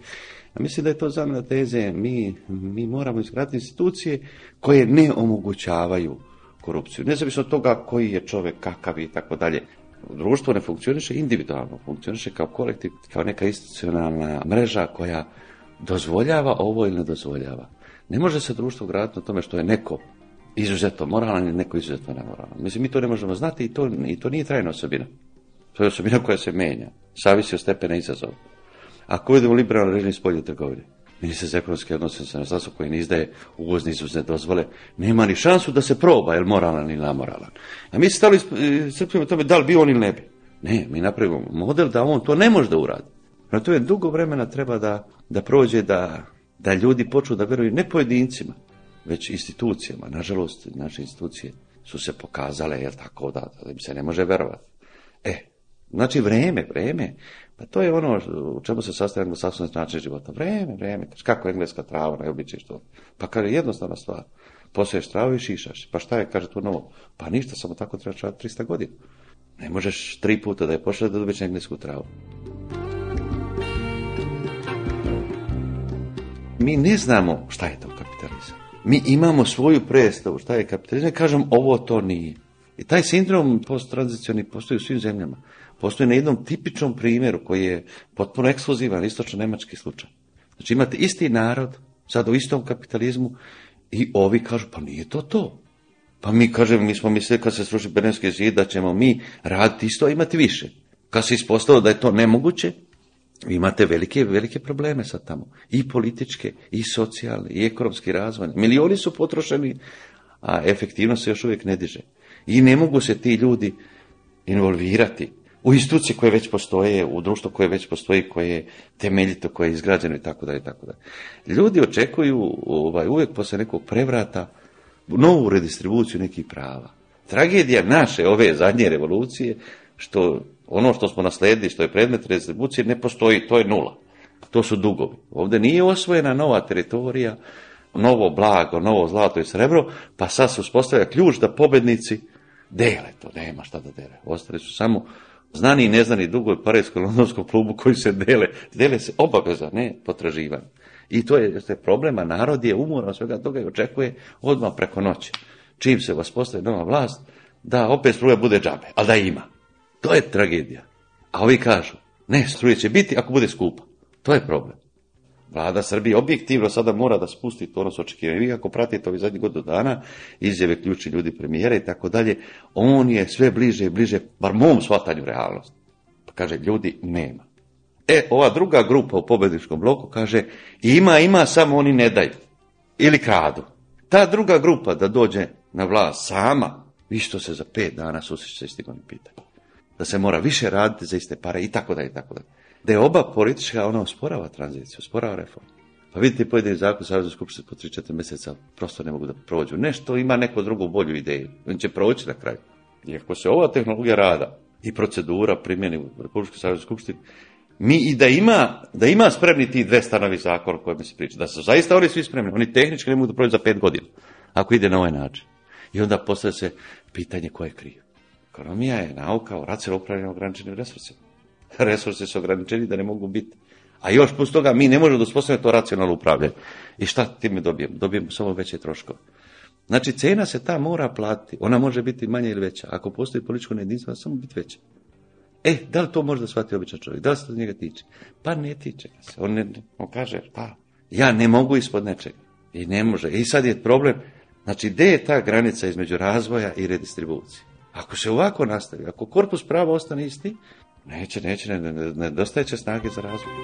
A mislim da je to zamena teze. Mi, mi moramo izgraditi institucije koje ne omogućavaju korupciju. Nezavisno od toga koji je čovjek, kakav i tako dalje. Društvo ne funkcioniše individualno, funkcioniše kao kolektiv, kao neka institucionalna mreža koja dozvoljava ovo ili ne dozvoljava. Ne može se društvo graditi na tome što je neko izuzetno moralan i neko izuzetno nemoralan. Mislim, mi to ne možemo znati i to, i to nije trajna osobina. To je osobina koja se menja. Savisi od stepena izazova. Ako vidimo liberalno režim spolje trgovine, ministar za ekonomske odnose sa nastavstvo koji ne izdaje uvozne izuzne dozvole, nema ni šansu da se proba, je moralan ili namoralan. A mi se stali srpimo tome da li bi on ili ne bi. Ne, mi napravimo model da on to ne može da uradi. Na to je dugo vremena treba da, da prođe da, da ljudi počnu da veruju ne pojedincima, već institucijama. Nažalost, naše institucije su se pokazale, jel tako, da, da im se ne može verovati. E, znači vreme, vreme, pa to je ono u čemu se sastoji anglosaksonski način života. Vreme, vreme, kako engleska trava, ne običaj što. Pa kaže jednostavna stvar. Poseješ travu i šišaš. Pa šta je, kaže tu novo? Pa ništa, samo tako treba čovati 300 godina. Ne možeš tri puta da je pošle da dobiš englesku travu. Mi ne znamo šta je to kapitalizam. Mi imamo svoju predstavu šta je kapitalizam kažem ovo to nije. I taj sindrom posttranzicioni postoji u svim zemljama. Postoji na jednom tipičnom primjeru koji je potpuno ekskluzivan, istočno-nemački slučaj. Znači imate isti narod, sad u istom kapitalizmu i ovi kažu pa nije to to. Pa mi kažemo, mi smo mislili kad se sruši Berlinski zid da ćemo mi raditi isto, imati više. Kad se ispostavilo da je to nemoguće, imate velike, velike probleme sad tamo. I političke, i socijalne, i ekonomski razvoj. Milioni su potrošeni, a efektivno se još uvijek ne diže. I ne mogu se ti ljudi involvirati u institucije koje već postoje, u društvo koje već postoji, koje je temeljito, koje je izgrađeno i tako dalje i tako dalje. Ljudi očekuju ovaj, uvijek posle nekog prevrata novu redistribuciju nekih prava. Tragedija naše ove zadnje revolucije, što ono što smo nasledili, što je predmet redistribucije, ne postoji, to je nula. To su dugovi. Ovdje nije osvojena nova teritorija, novo blago, novo zlato i srebro, pa sad se uspostavlja ključ da pobednici dele to, nema šta da dele. Ostali su samo znani i neznani dugovi Parijskog londonskom klubu koji se dele. Dele se obaveza, ne potraživanje. I to je problema, narod je umoran svega toga i očekuje odmah preko noći. Čim se vas postaje nova vlast, da opet struja bude džabe, ali da ima. To je tragedija. A ovi kažu, ne, struje će biti ako bude skupa. To je problem. Vlada Srbije objektivno sada mora da spusti to nas očekivanje. Vi ako pratite ovih zadnjih godinu dana, izjave ključni ljudi premijera i tako dalje, on je sve bliže i bliže, bar mom shvatanju realnosti. Pa kaže, ljudi nema. E, ova druga grupa u pobedničkom bloku kaže, ima, ima, samo oni ne daju. Ili kradu. Ta druga grupa da dođe na vlast sama, vi što se za pet dana susreće s tim pitanjem. Da se mora više raditi za iste pare i tako dalje i tako dalje da je oba politička, ona osporava tranziciju, osporava reformu. Pa vidite, pojedini zakon Savjeza skupštine po 3-4 mjeseca prosto ne mogu da prođu. Nešto ima neku drugu bolju ideju. On će proći na kraju. I ako se ova tehnologija rada i procedura primjeni u Republičkoj Savjeza skupštini, mi i da ima, da ima spremni ti dve stanovi zakona o kojima se priča, da su zaista oni svi spremni, oni tehnički ne mogu da prođu za pet godina, ako ide na ovaj način. I onda postavlja se pitanje ko je kriv. Ekonomija je nauka o racionalnom upravljanju ograničenim resursima resursi su ograničeni da ne mogu biti. A još plus toga mi ne možemo da uspostavimo to racionalno upravljanje. I šta time dobijemo? Dobijemo samo veće troškove. Znači, cena se ta mora platiti. Ona može biti manja ili veća. Ako postoji političko nejedinstvo, samo biti veća. E, da li to može da shvati običan čovjek? Da li se to njega tiče? Pa ne tiče ga se. On, ne, on kaže, pa, ja ne mogu ispod nečega. I ne može. I sad je problem, znači, gdje je ta granica između razvoja i redistribucije? Ako se ovako nastavi, ako korpus prava ostane isti, Neće, neće, ne, ne, nedostaje će snage za razvoj.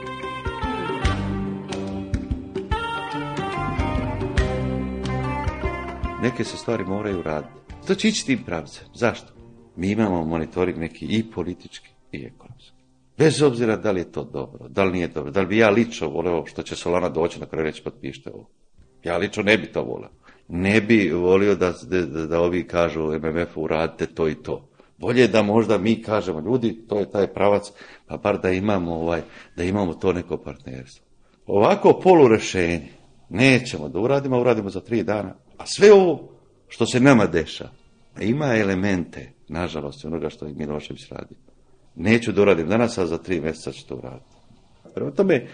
Neke se stvari moraju raditi. To će ići tim pravcem. Zašto? Mi imamo monitoring neki i politički i ekonomski. Bez obzira da li je to dobro, da li nije dobro, da li bi ja lično voleo što će Solana doći na kraju reći potpište ovo. Ja lično ne bi to voleo. Ne bi volio da, da, da ovi kažu MMF-u uradite to i to. Bolje da možda mi kažemo, ljudi, to je taj pravac, pa bar da imamo, ovaj, da imamo to neko partnerstvo. Ovako polurešenje nećemo da uradimo, uradimo za tri dana. A sve ovo što se nama deša, ima elemente, nažalost, onoga što Milošević radi. Neću da uradim danas, a za tri mjeseca ću to uraditi. Prema tome,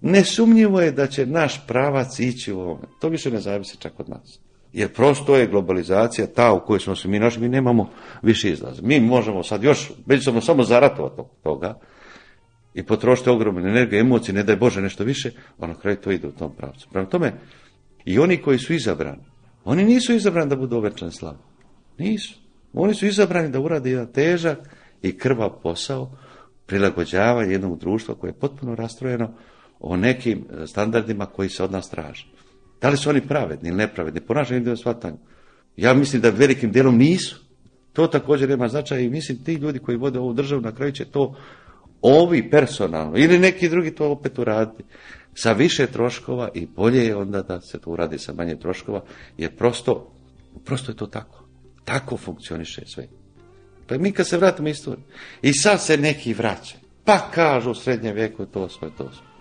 nesumnjivo je da će naš pravac ići u ovome. To više ne zavisi čak od nas. Jer prosto je globalizacija ta u kojoj smo se mi našli, mi nemamo više izlaza. Mi možemo sad još, međusobno samo zaratovati toga i potrošiti ogromne energije, emocije, ne daj Bože nešto više, a na kraju to ide u tom pravcu. Prema tome, i oni koji su izabrani, oni nisu izabrani da budu ovečan slav. Nisu. Oni su izabrani da urade jedan težak i krvav posao prilagođavanja jednog društva koje je potpuno rastrojeno o nekim standardima koji se od nas traže. Da li su oni pravedni ili nepravedni, po našem individualnom shvatanju. Ja mislim da velikim dijelom nisu. To također nema značaja i mislim ti ljudi koji vode ovu državu na kraju će to ovi personalno ili neki drugi to opet uraditi sa više troškova i bolje je onda da se to uradi sa manje troškova jer prosto, prosto je to tako. Tako funkcioniše sve. Pa mi kad se vratimo istoriju i sad se neki vraćaju pa kažu u srednjem vijeku to smo to smo.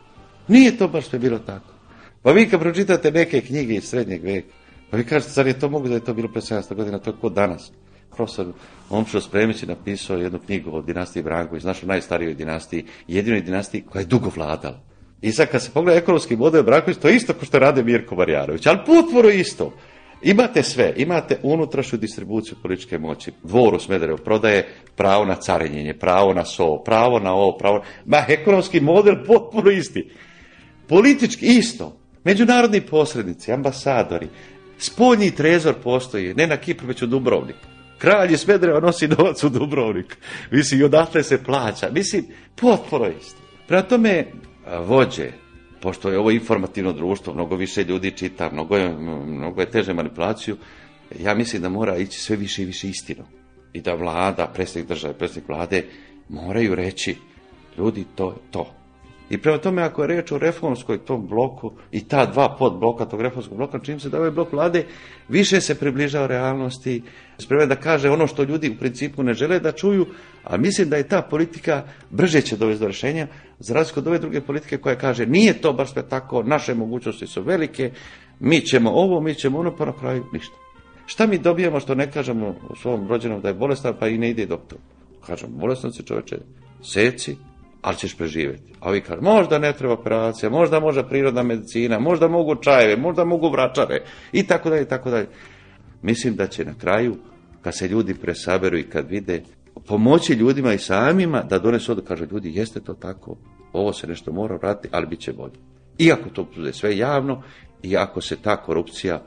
Nije to baš sve bilo tako. Pa vi kad pročitate neke knjige iz srednjeg vijeka, pa vi kažete, zar je to mogu da je to bilo pre 700 godina, to je kod danas. Profesor Omšo Spremić je napisao jednu knjigu o dinastiji Branković, našoj najstarijoj dinastiji, jedinoj dinastiji koja je dugo vladala. I sad kad se pogleda ekonomski model Branković, to je isto kao što rade Mirko Marjanović, ali potpuno isto. Imate sve, imate unutrašnju distribuciju političke moći. Dvor u prodaje pravo na carinjenje, pravo na so, pravo na ovo, pravo... Ma, ekonomski model potpuno isti. Politički isto. Međunarodni posrednici, ambasadori, spoljni trezor postoji, ne na Kipru, već u Dubrovnik. Kralj iz Smedreva nosi novac u Dubrovnik. Mislim, i odatle se plaća. Mislim, potpuno isto. Prema tome, vođe, pošto je ovo informativno društvo, mnogo više ljudi čita, mnogo je, mnogo je teže manipulaciju, ja mislim da mora ići sve više i više istinu. I da vlada, predsjednik države, predsjednik vlade, moraju reći, ljudi, to je to. I prema tome, ako je reč o reformskoj tom bloku i ta dva podbloka tog reformskog bloka, čim se da ovaj blok vlade više se približava realnosti, spreman da kaže ono što ljudi u principu ne žele da čuju, a mislim da je ta politika brže će dovesti do rešenja, za razliku od ove druge politike koja kaže nije to baš sve tako, naše mogućnosti su velike, mi ćemo ovo, mi ćemo ono, pa na kraju ništa. Šta mi dobijamo što ne kažemo svom rođenom da je bolestan pa i ne ide doktor? Kažem, bolestan si čoveče, seci, ali ćeš preživjeti. A ovi kažu, možda ne treba operacija, možda može prirodna medicina, možda mogu čajeve, možda mogu vračare i tako dalje i tako dalje. Mislim da će na kraju, kad se ljudi presaberu i kad vide, pomoći ljudima i samima da donesu odluku, kaže ljudi, jeste to tako, ovo se nešto mora vratiti, ali bit će bolje. Iako to bude sve javno i ako se ta korupcija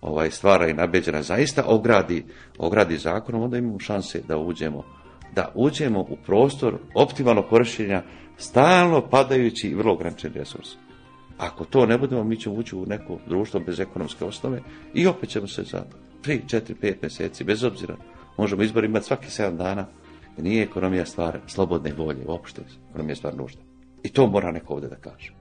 ovaj stvara i nabeđena zaista ogradi, ogradi zakonom, onda imamo šanse da uđemo da uđemo u prostor optimalnog korištenja stalno padajući i vrlo ograničen resurs. Ako to ne budemo, mi ćemo ući u neko društvo bez ekonomske osnove i opet ćemo se za 3, 4, 5 meseci, bez obzira, možemo izbor imati svaki 7 dana, nije ekonomija stvar slobodne volje, uopšte, ekonomija stvar nužda. I to mora neko ovde da kaže.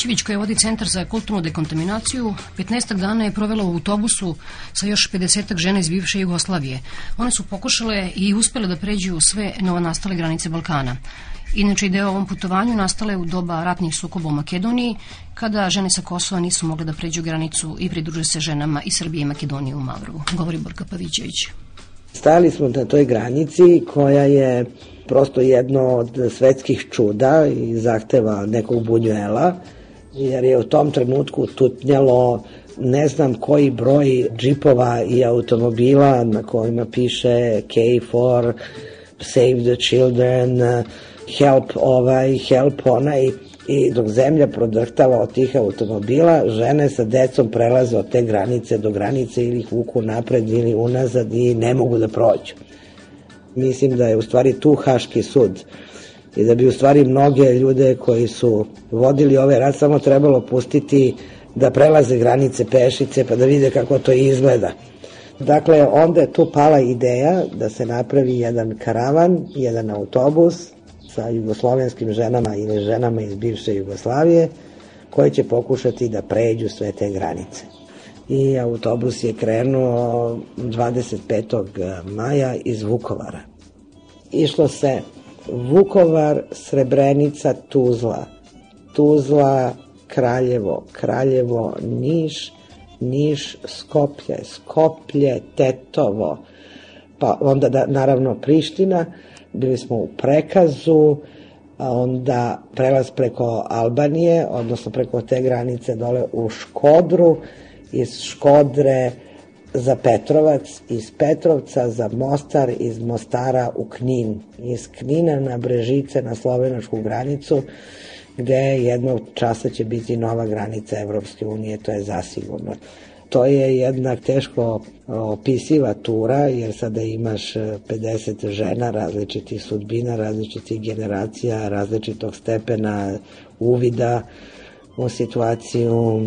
Pavićević koja vodi Centar za kulturnu dekontaminaciju 15 dana je provela u autobusu sa još 50 žena iz bivše Jugoslavije. One su pokušale i uspele da pređu sve novonastale granice Balkana. Inače, ideja o ovom putovanju nastale u doba ratnih sukoba u Makedoniji, kada žene sa Kosova nisu mogle da pređu granicu i pridruže se ženama iz Srbije i Makedonije u Mavrovu. Govori Borka Pavićević. Stali smo na toj granici koja je prosto jedno od svetskih čuda i zahteva nekog bunjuela, jer je u tom trenutku tutnjalo ne znam koji broj džipova i automobila na kojima piše K4, Save the Children, Help ovaj, Help onaj, i dok zemlja prodrhtava od tih automobila, žene sa decom prelaze od te granice do granice ili ih vuku napred ili unazad i ne mogu da prođu. Mislim da je u stvari tu Haški sud i da bi u stvari mnoge ljude koji su vodili ovaj rat samo trebalo pustiti da prelaze granice pešice pa da vide kako to izgleda. Dakle, onda je tu pala ideja da se napravi jedan karavan, jedan autobus sa jugoslovenskim ženama ili ženama iz bivše Jugoslavije koji će pokušati da pređu sve te granice. I autobus je krenuo 25. maja iz Vukovara. Išlo se Vukovar, Srebrenica, Tuzla. Tuzla, Kraljevo, Kraljevo, Niš, Niš, Skoplje, Skoplje, Tetovo, pa onda da, naravno Priština, bili smo u Prekazu, a onda prelaz preko Albanije, odnosno preko te granice dole u Škodru, iz Škodre za Petrovac, iz Petrovca za Mostar, iz Mostara u Knin, iz Knina na Brežice na slovenačku granicu, gde jednog časa će biti nova granica Evropske unije, to je zasigurno. To je jedna teško opisiva tura, jer sada imaš 50 žena različitih sudbina, različitih generacija, različitog stepena uvida u situaciju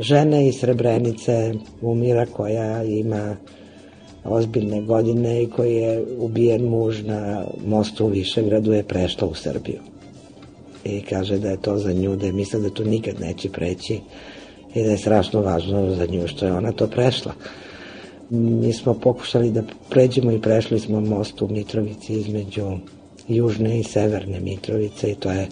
žene iz Srebrenice umira koja ima ozbiljne godine i koji je ubijen muž na mostu u Višegradu je prešla u Srbiju. I kaže da je to za nju, da je misle da to nikad neće preći i da je strašno važno za nju što je ona to prešla. Mi smo pokušali da pređemo i prešli smo most u Mitrovici između južne i severne Mitrovice i to je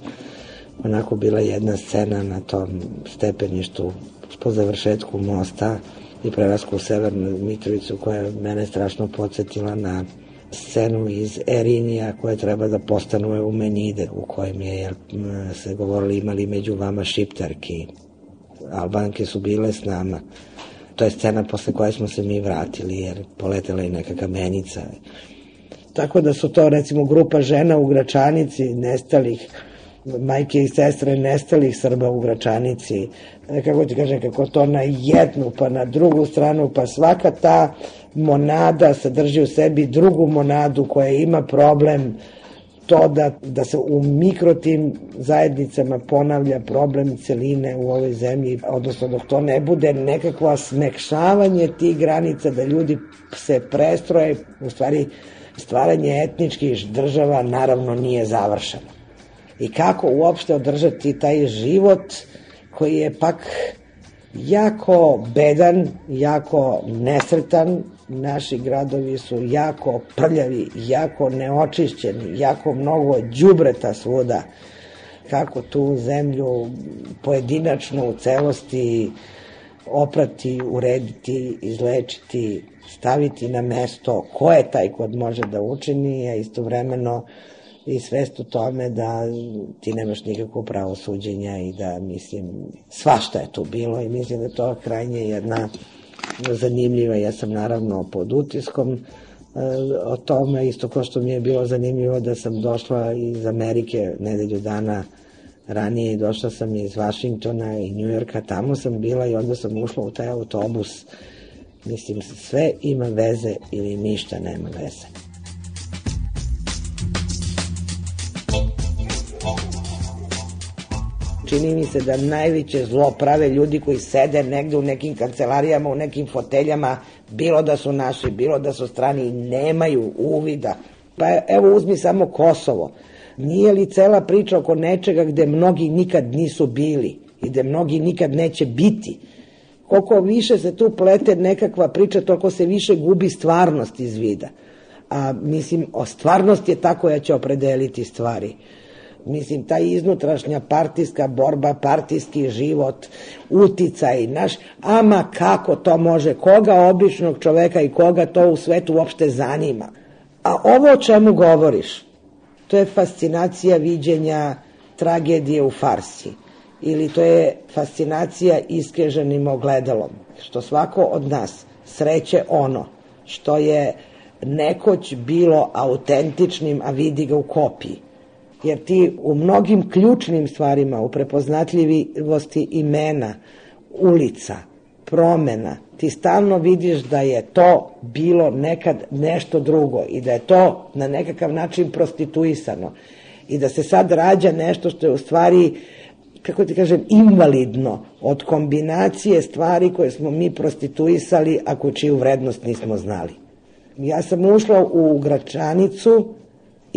onako bila jedna scena na tom stepeništu po završetku mosta i prelasku u Severnu Mitrovicu koja je mene strašno podsjetila na scenu iz Erinija koja treba da postanu Eumenide u kojem je jer, se govorili imali među vama šiptarki. Albanke su bile s nama. To je scena posle koje smo se mi vratili jer poletela je neka kamenica tako da su to recimo grupa žena u Gračanici nestalih majke i sestre nestalih Srba u Gračanici, e, kako ti kažem, kako to na jednu, pa na drugu stranu, pa svaka ta monada sadrži u sebi drugu monadu koja ima problem to da, da se u mikrotim zajednicama ponavlja problem celine u ovoj zemlji, odnosno dok to ne bude nekakvo smekšavanje tih granica, da ljudi se prestroje, u stvari stvaranje etničkih država naravno nije završeno i kako uopšte održati taj život koji je pak jako bedan, jako nesretan, naši gradovi su jako prljavi, jako neočišćeni, jako mnogo đubreta svuda, kako tu zemlju pojedinačno u celosti oprati, urediti, izlečiti, staviti na mesto ko je taj kod može da učini, a istovremeno i svest u tome da ti nemaš nikakvo pravo suđenja i da, mislim, svašta je tu bilo i mislim da to krajnje jedna zanimljiva. Ja sam naravno pod utiskom e, o tome, isto kao što mi je bilo zanimljivo da sam došla iz Amerike nedelju dana ranije i došla sam iz Vašingtona i Njujorka, tamo sam bila i onda sam ušla u taj autobus. Mislim, sve ima veze ili ništa nema veze. Čini mi se da najveće zlo prave ljudi koji sede negde u nekim kancelarijama, u nekim foteljama, bilo da su naši, bilo da su strani, nemaju uvida. Pa evo uzmi samo Kosovo. Nije li cela priča oko nečega gde mnogi nikad nisu bili i gde mnogi nikad neće biti? Koliko više se tu plete nekakva priča, toliko se više gubi stvarnost iz vida. A mislim, o stvarnost je tako ja će opredeliti stvari mislim, ta iznutrašnja partijska borba, partijski život, uticaj naš, ama kako to može, koga običnog čoveka i koga to u svetu uopšte zanima. A ovo o čemu govoriš, to je fascinacija viđenja tragedije u farsi ili to je fascinacija iskeženim ogledalom, što svako od nas sreće ono što je nekoć bilo autentičnim, a vidi ga u kopiji jer ti u mnogim ključnim stvarima, u prepoznatljivosti imena, ulica, promena, ti stalno vidiš da je to bilo nekad nešto drugo i da je to na nekakav način prostituisano i da se sad rađa nešto što je u stvari kako ti kažem, invalidno od kombinacije stvari koje smo mi prostituisali, ako čiju vrednost nismo znali. Ja sam ušla u Gračanicu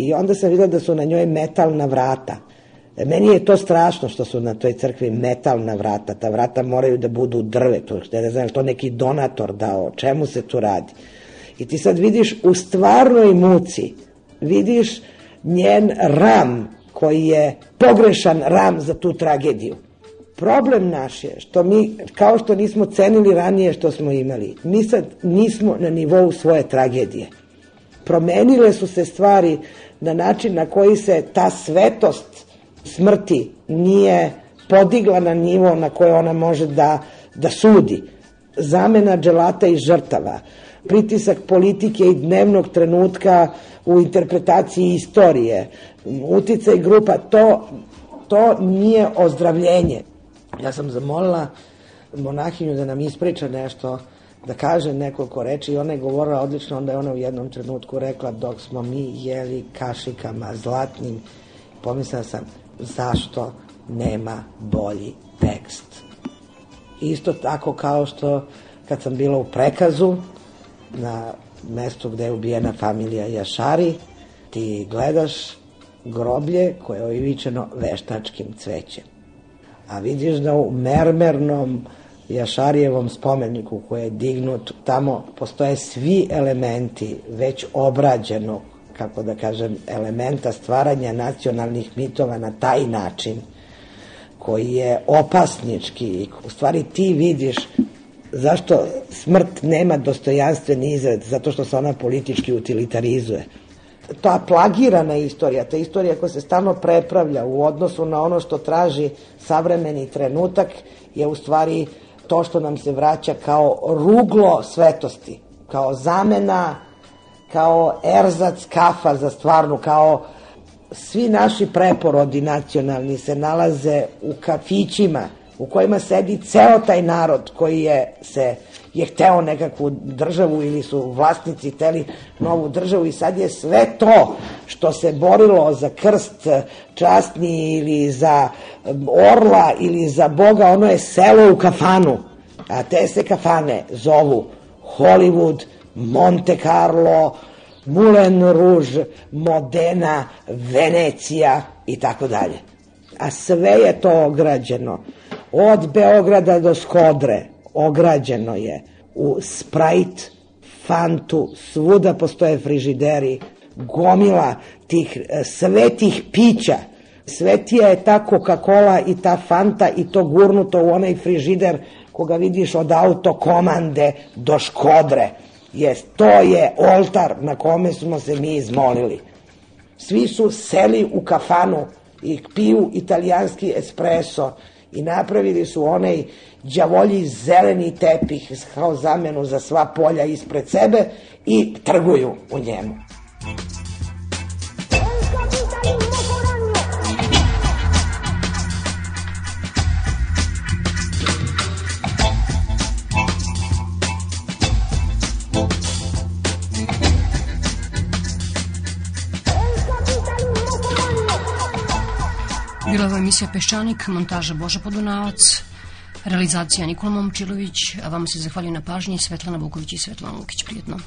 i onda sam videla da su na njoj metalna vrata. E, meni je to strašno što su na toj crkvi metalna vrata. Ta vrata moraju da budu drve. To, ne znam, to neki donator dao. Čemu se tu radi? I ti sad vidiš u stvarnoj muci, vidiš njen ram koji je pogrešan ram za tu tragediju. Problem naš je što mi, kao što nismo cenili ranije što smo imali, mi sad nismo na nivou svoje tragedije. Promenile su se stvari na način na koji se ta svetost smrti nije podigla na nivo na koje ona može da, da sudi. Zamena dželata i žrtava, pritisak politike i dnevnog trenutka u interpretaciji istorije, uticaj grupa, to to nije ozdravljenje. Ja sam zamolila monahinju da nam ispriča nešto, da kaže nekoliko reči i ona je govorila odlično, onda je ona u jednom trenutku rekla dok smo mi jeli kašikama zlatnim, pomislila sam zašto nema bolji tekst. Isto tako kao što kad sam bila u prekazu na mestu gde je ubijena familija Jašari, ti gledaš groblje koje je oivičeno veštačkim cvećem. A vidiš da u mermernom Jašarijevom spomeniku koji je dignut, tamo postoje svi elementi već obrađenog, kako da kažem, elementa stvaranja nacionalnih mitova na taj način, koji je opasnički. U stvari ti vidiš zašto smrt nema dostojanstveni izred, zato što se ona politički utilitarizuje ta plagirana istorija, ta istorija koja se stalno prepravlja u odnosu na ono što traži savremeni trenutak je u stvari to što nam se vraća kao ruglo svetosti, kao zamena, kao erzac kafa za stvarnu, kao svi naši preporodi nacionalni se nalaze u kafićima u kojima sedi ceo taj narod koji je se je hteo nekakvu državu ili su vlasnici teli novu državu i sad je sve to što se borilo za krst častni ili za orla ili za Boga, ono je selo u kafanu. A te se kafane zovu Hollywood, Monte Carlo, Moulin Rouge, Modena, Venecija i tako dalje. A sve je to ograđeno. Od Beograda do Skodre, ograđeno je u Sprite, Fantu, svuda postoje frižideri, gomila tih e, svetih pića. Svetija je ta Coca-Cola i ta Fanta i to gurnuto u onaj frižider koga vidiš od autokomande do Škodre. Jest, to je oltar na kome smo se mi izmolili. Svi su seli u kafanu i piju italijanski espresso i napravili su onaj đavolji zeleni tepih kao zamenu za sva polja ispred sebe i trguju u njemu. Emisija Peščanik, montaža Boža Podunavac, realizacija Nikola Momčilović, a vam se zahvaljujem na pažnji Svetlana Vuković i Svetlana Lukić. Prijetno.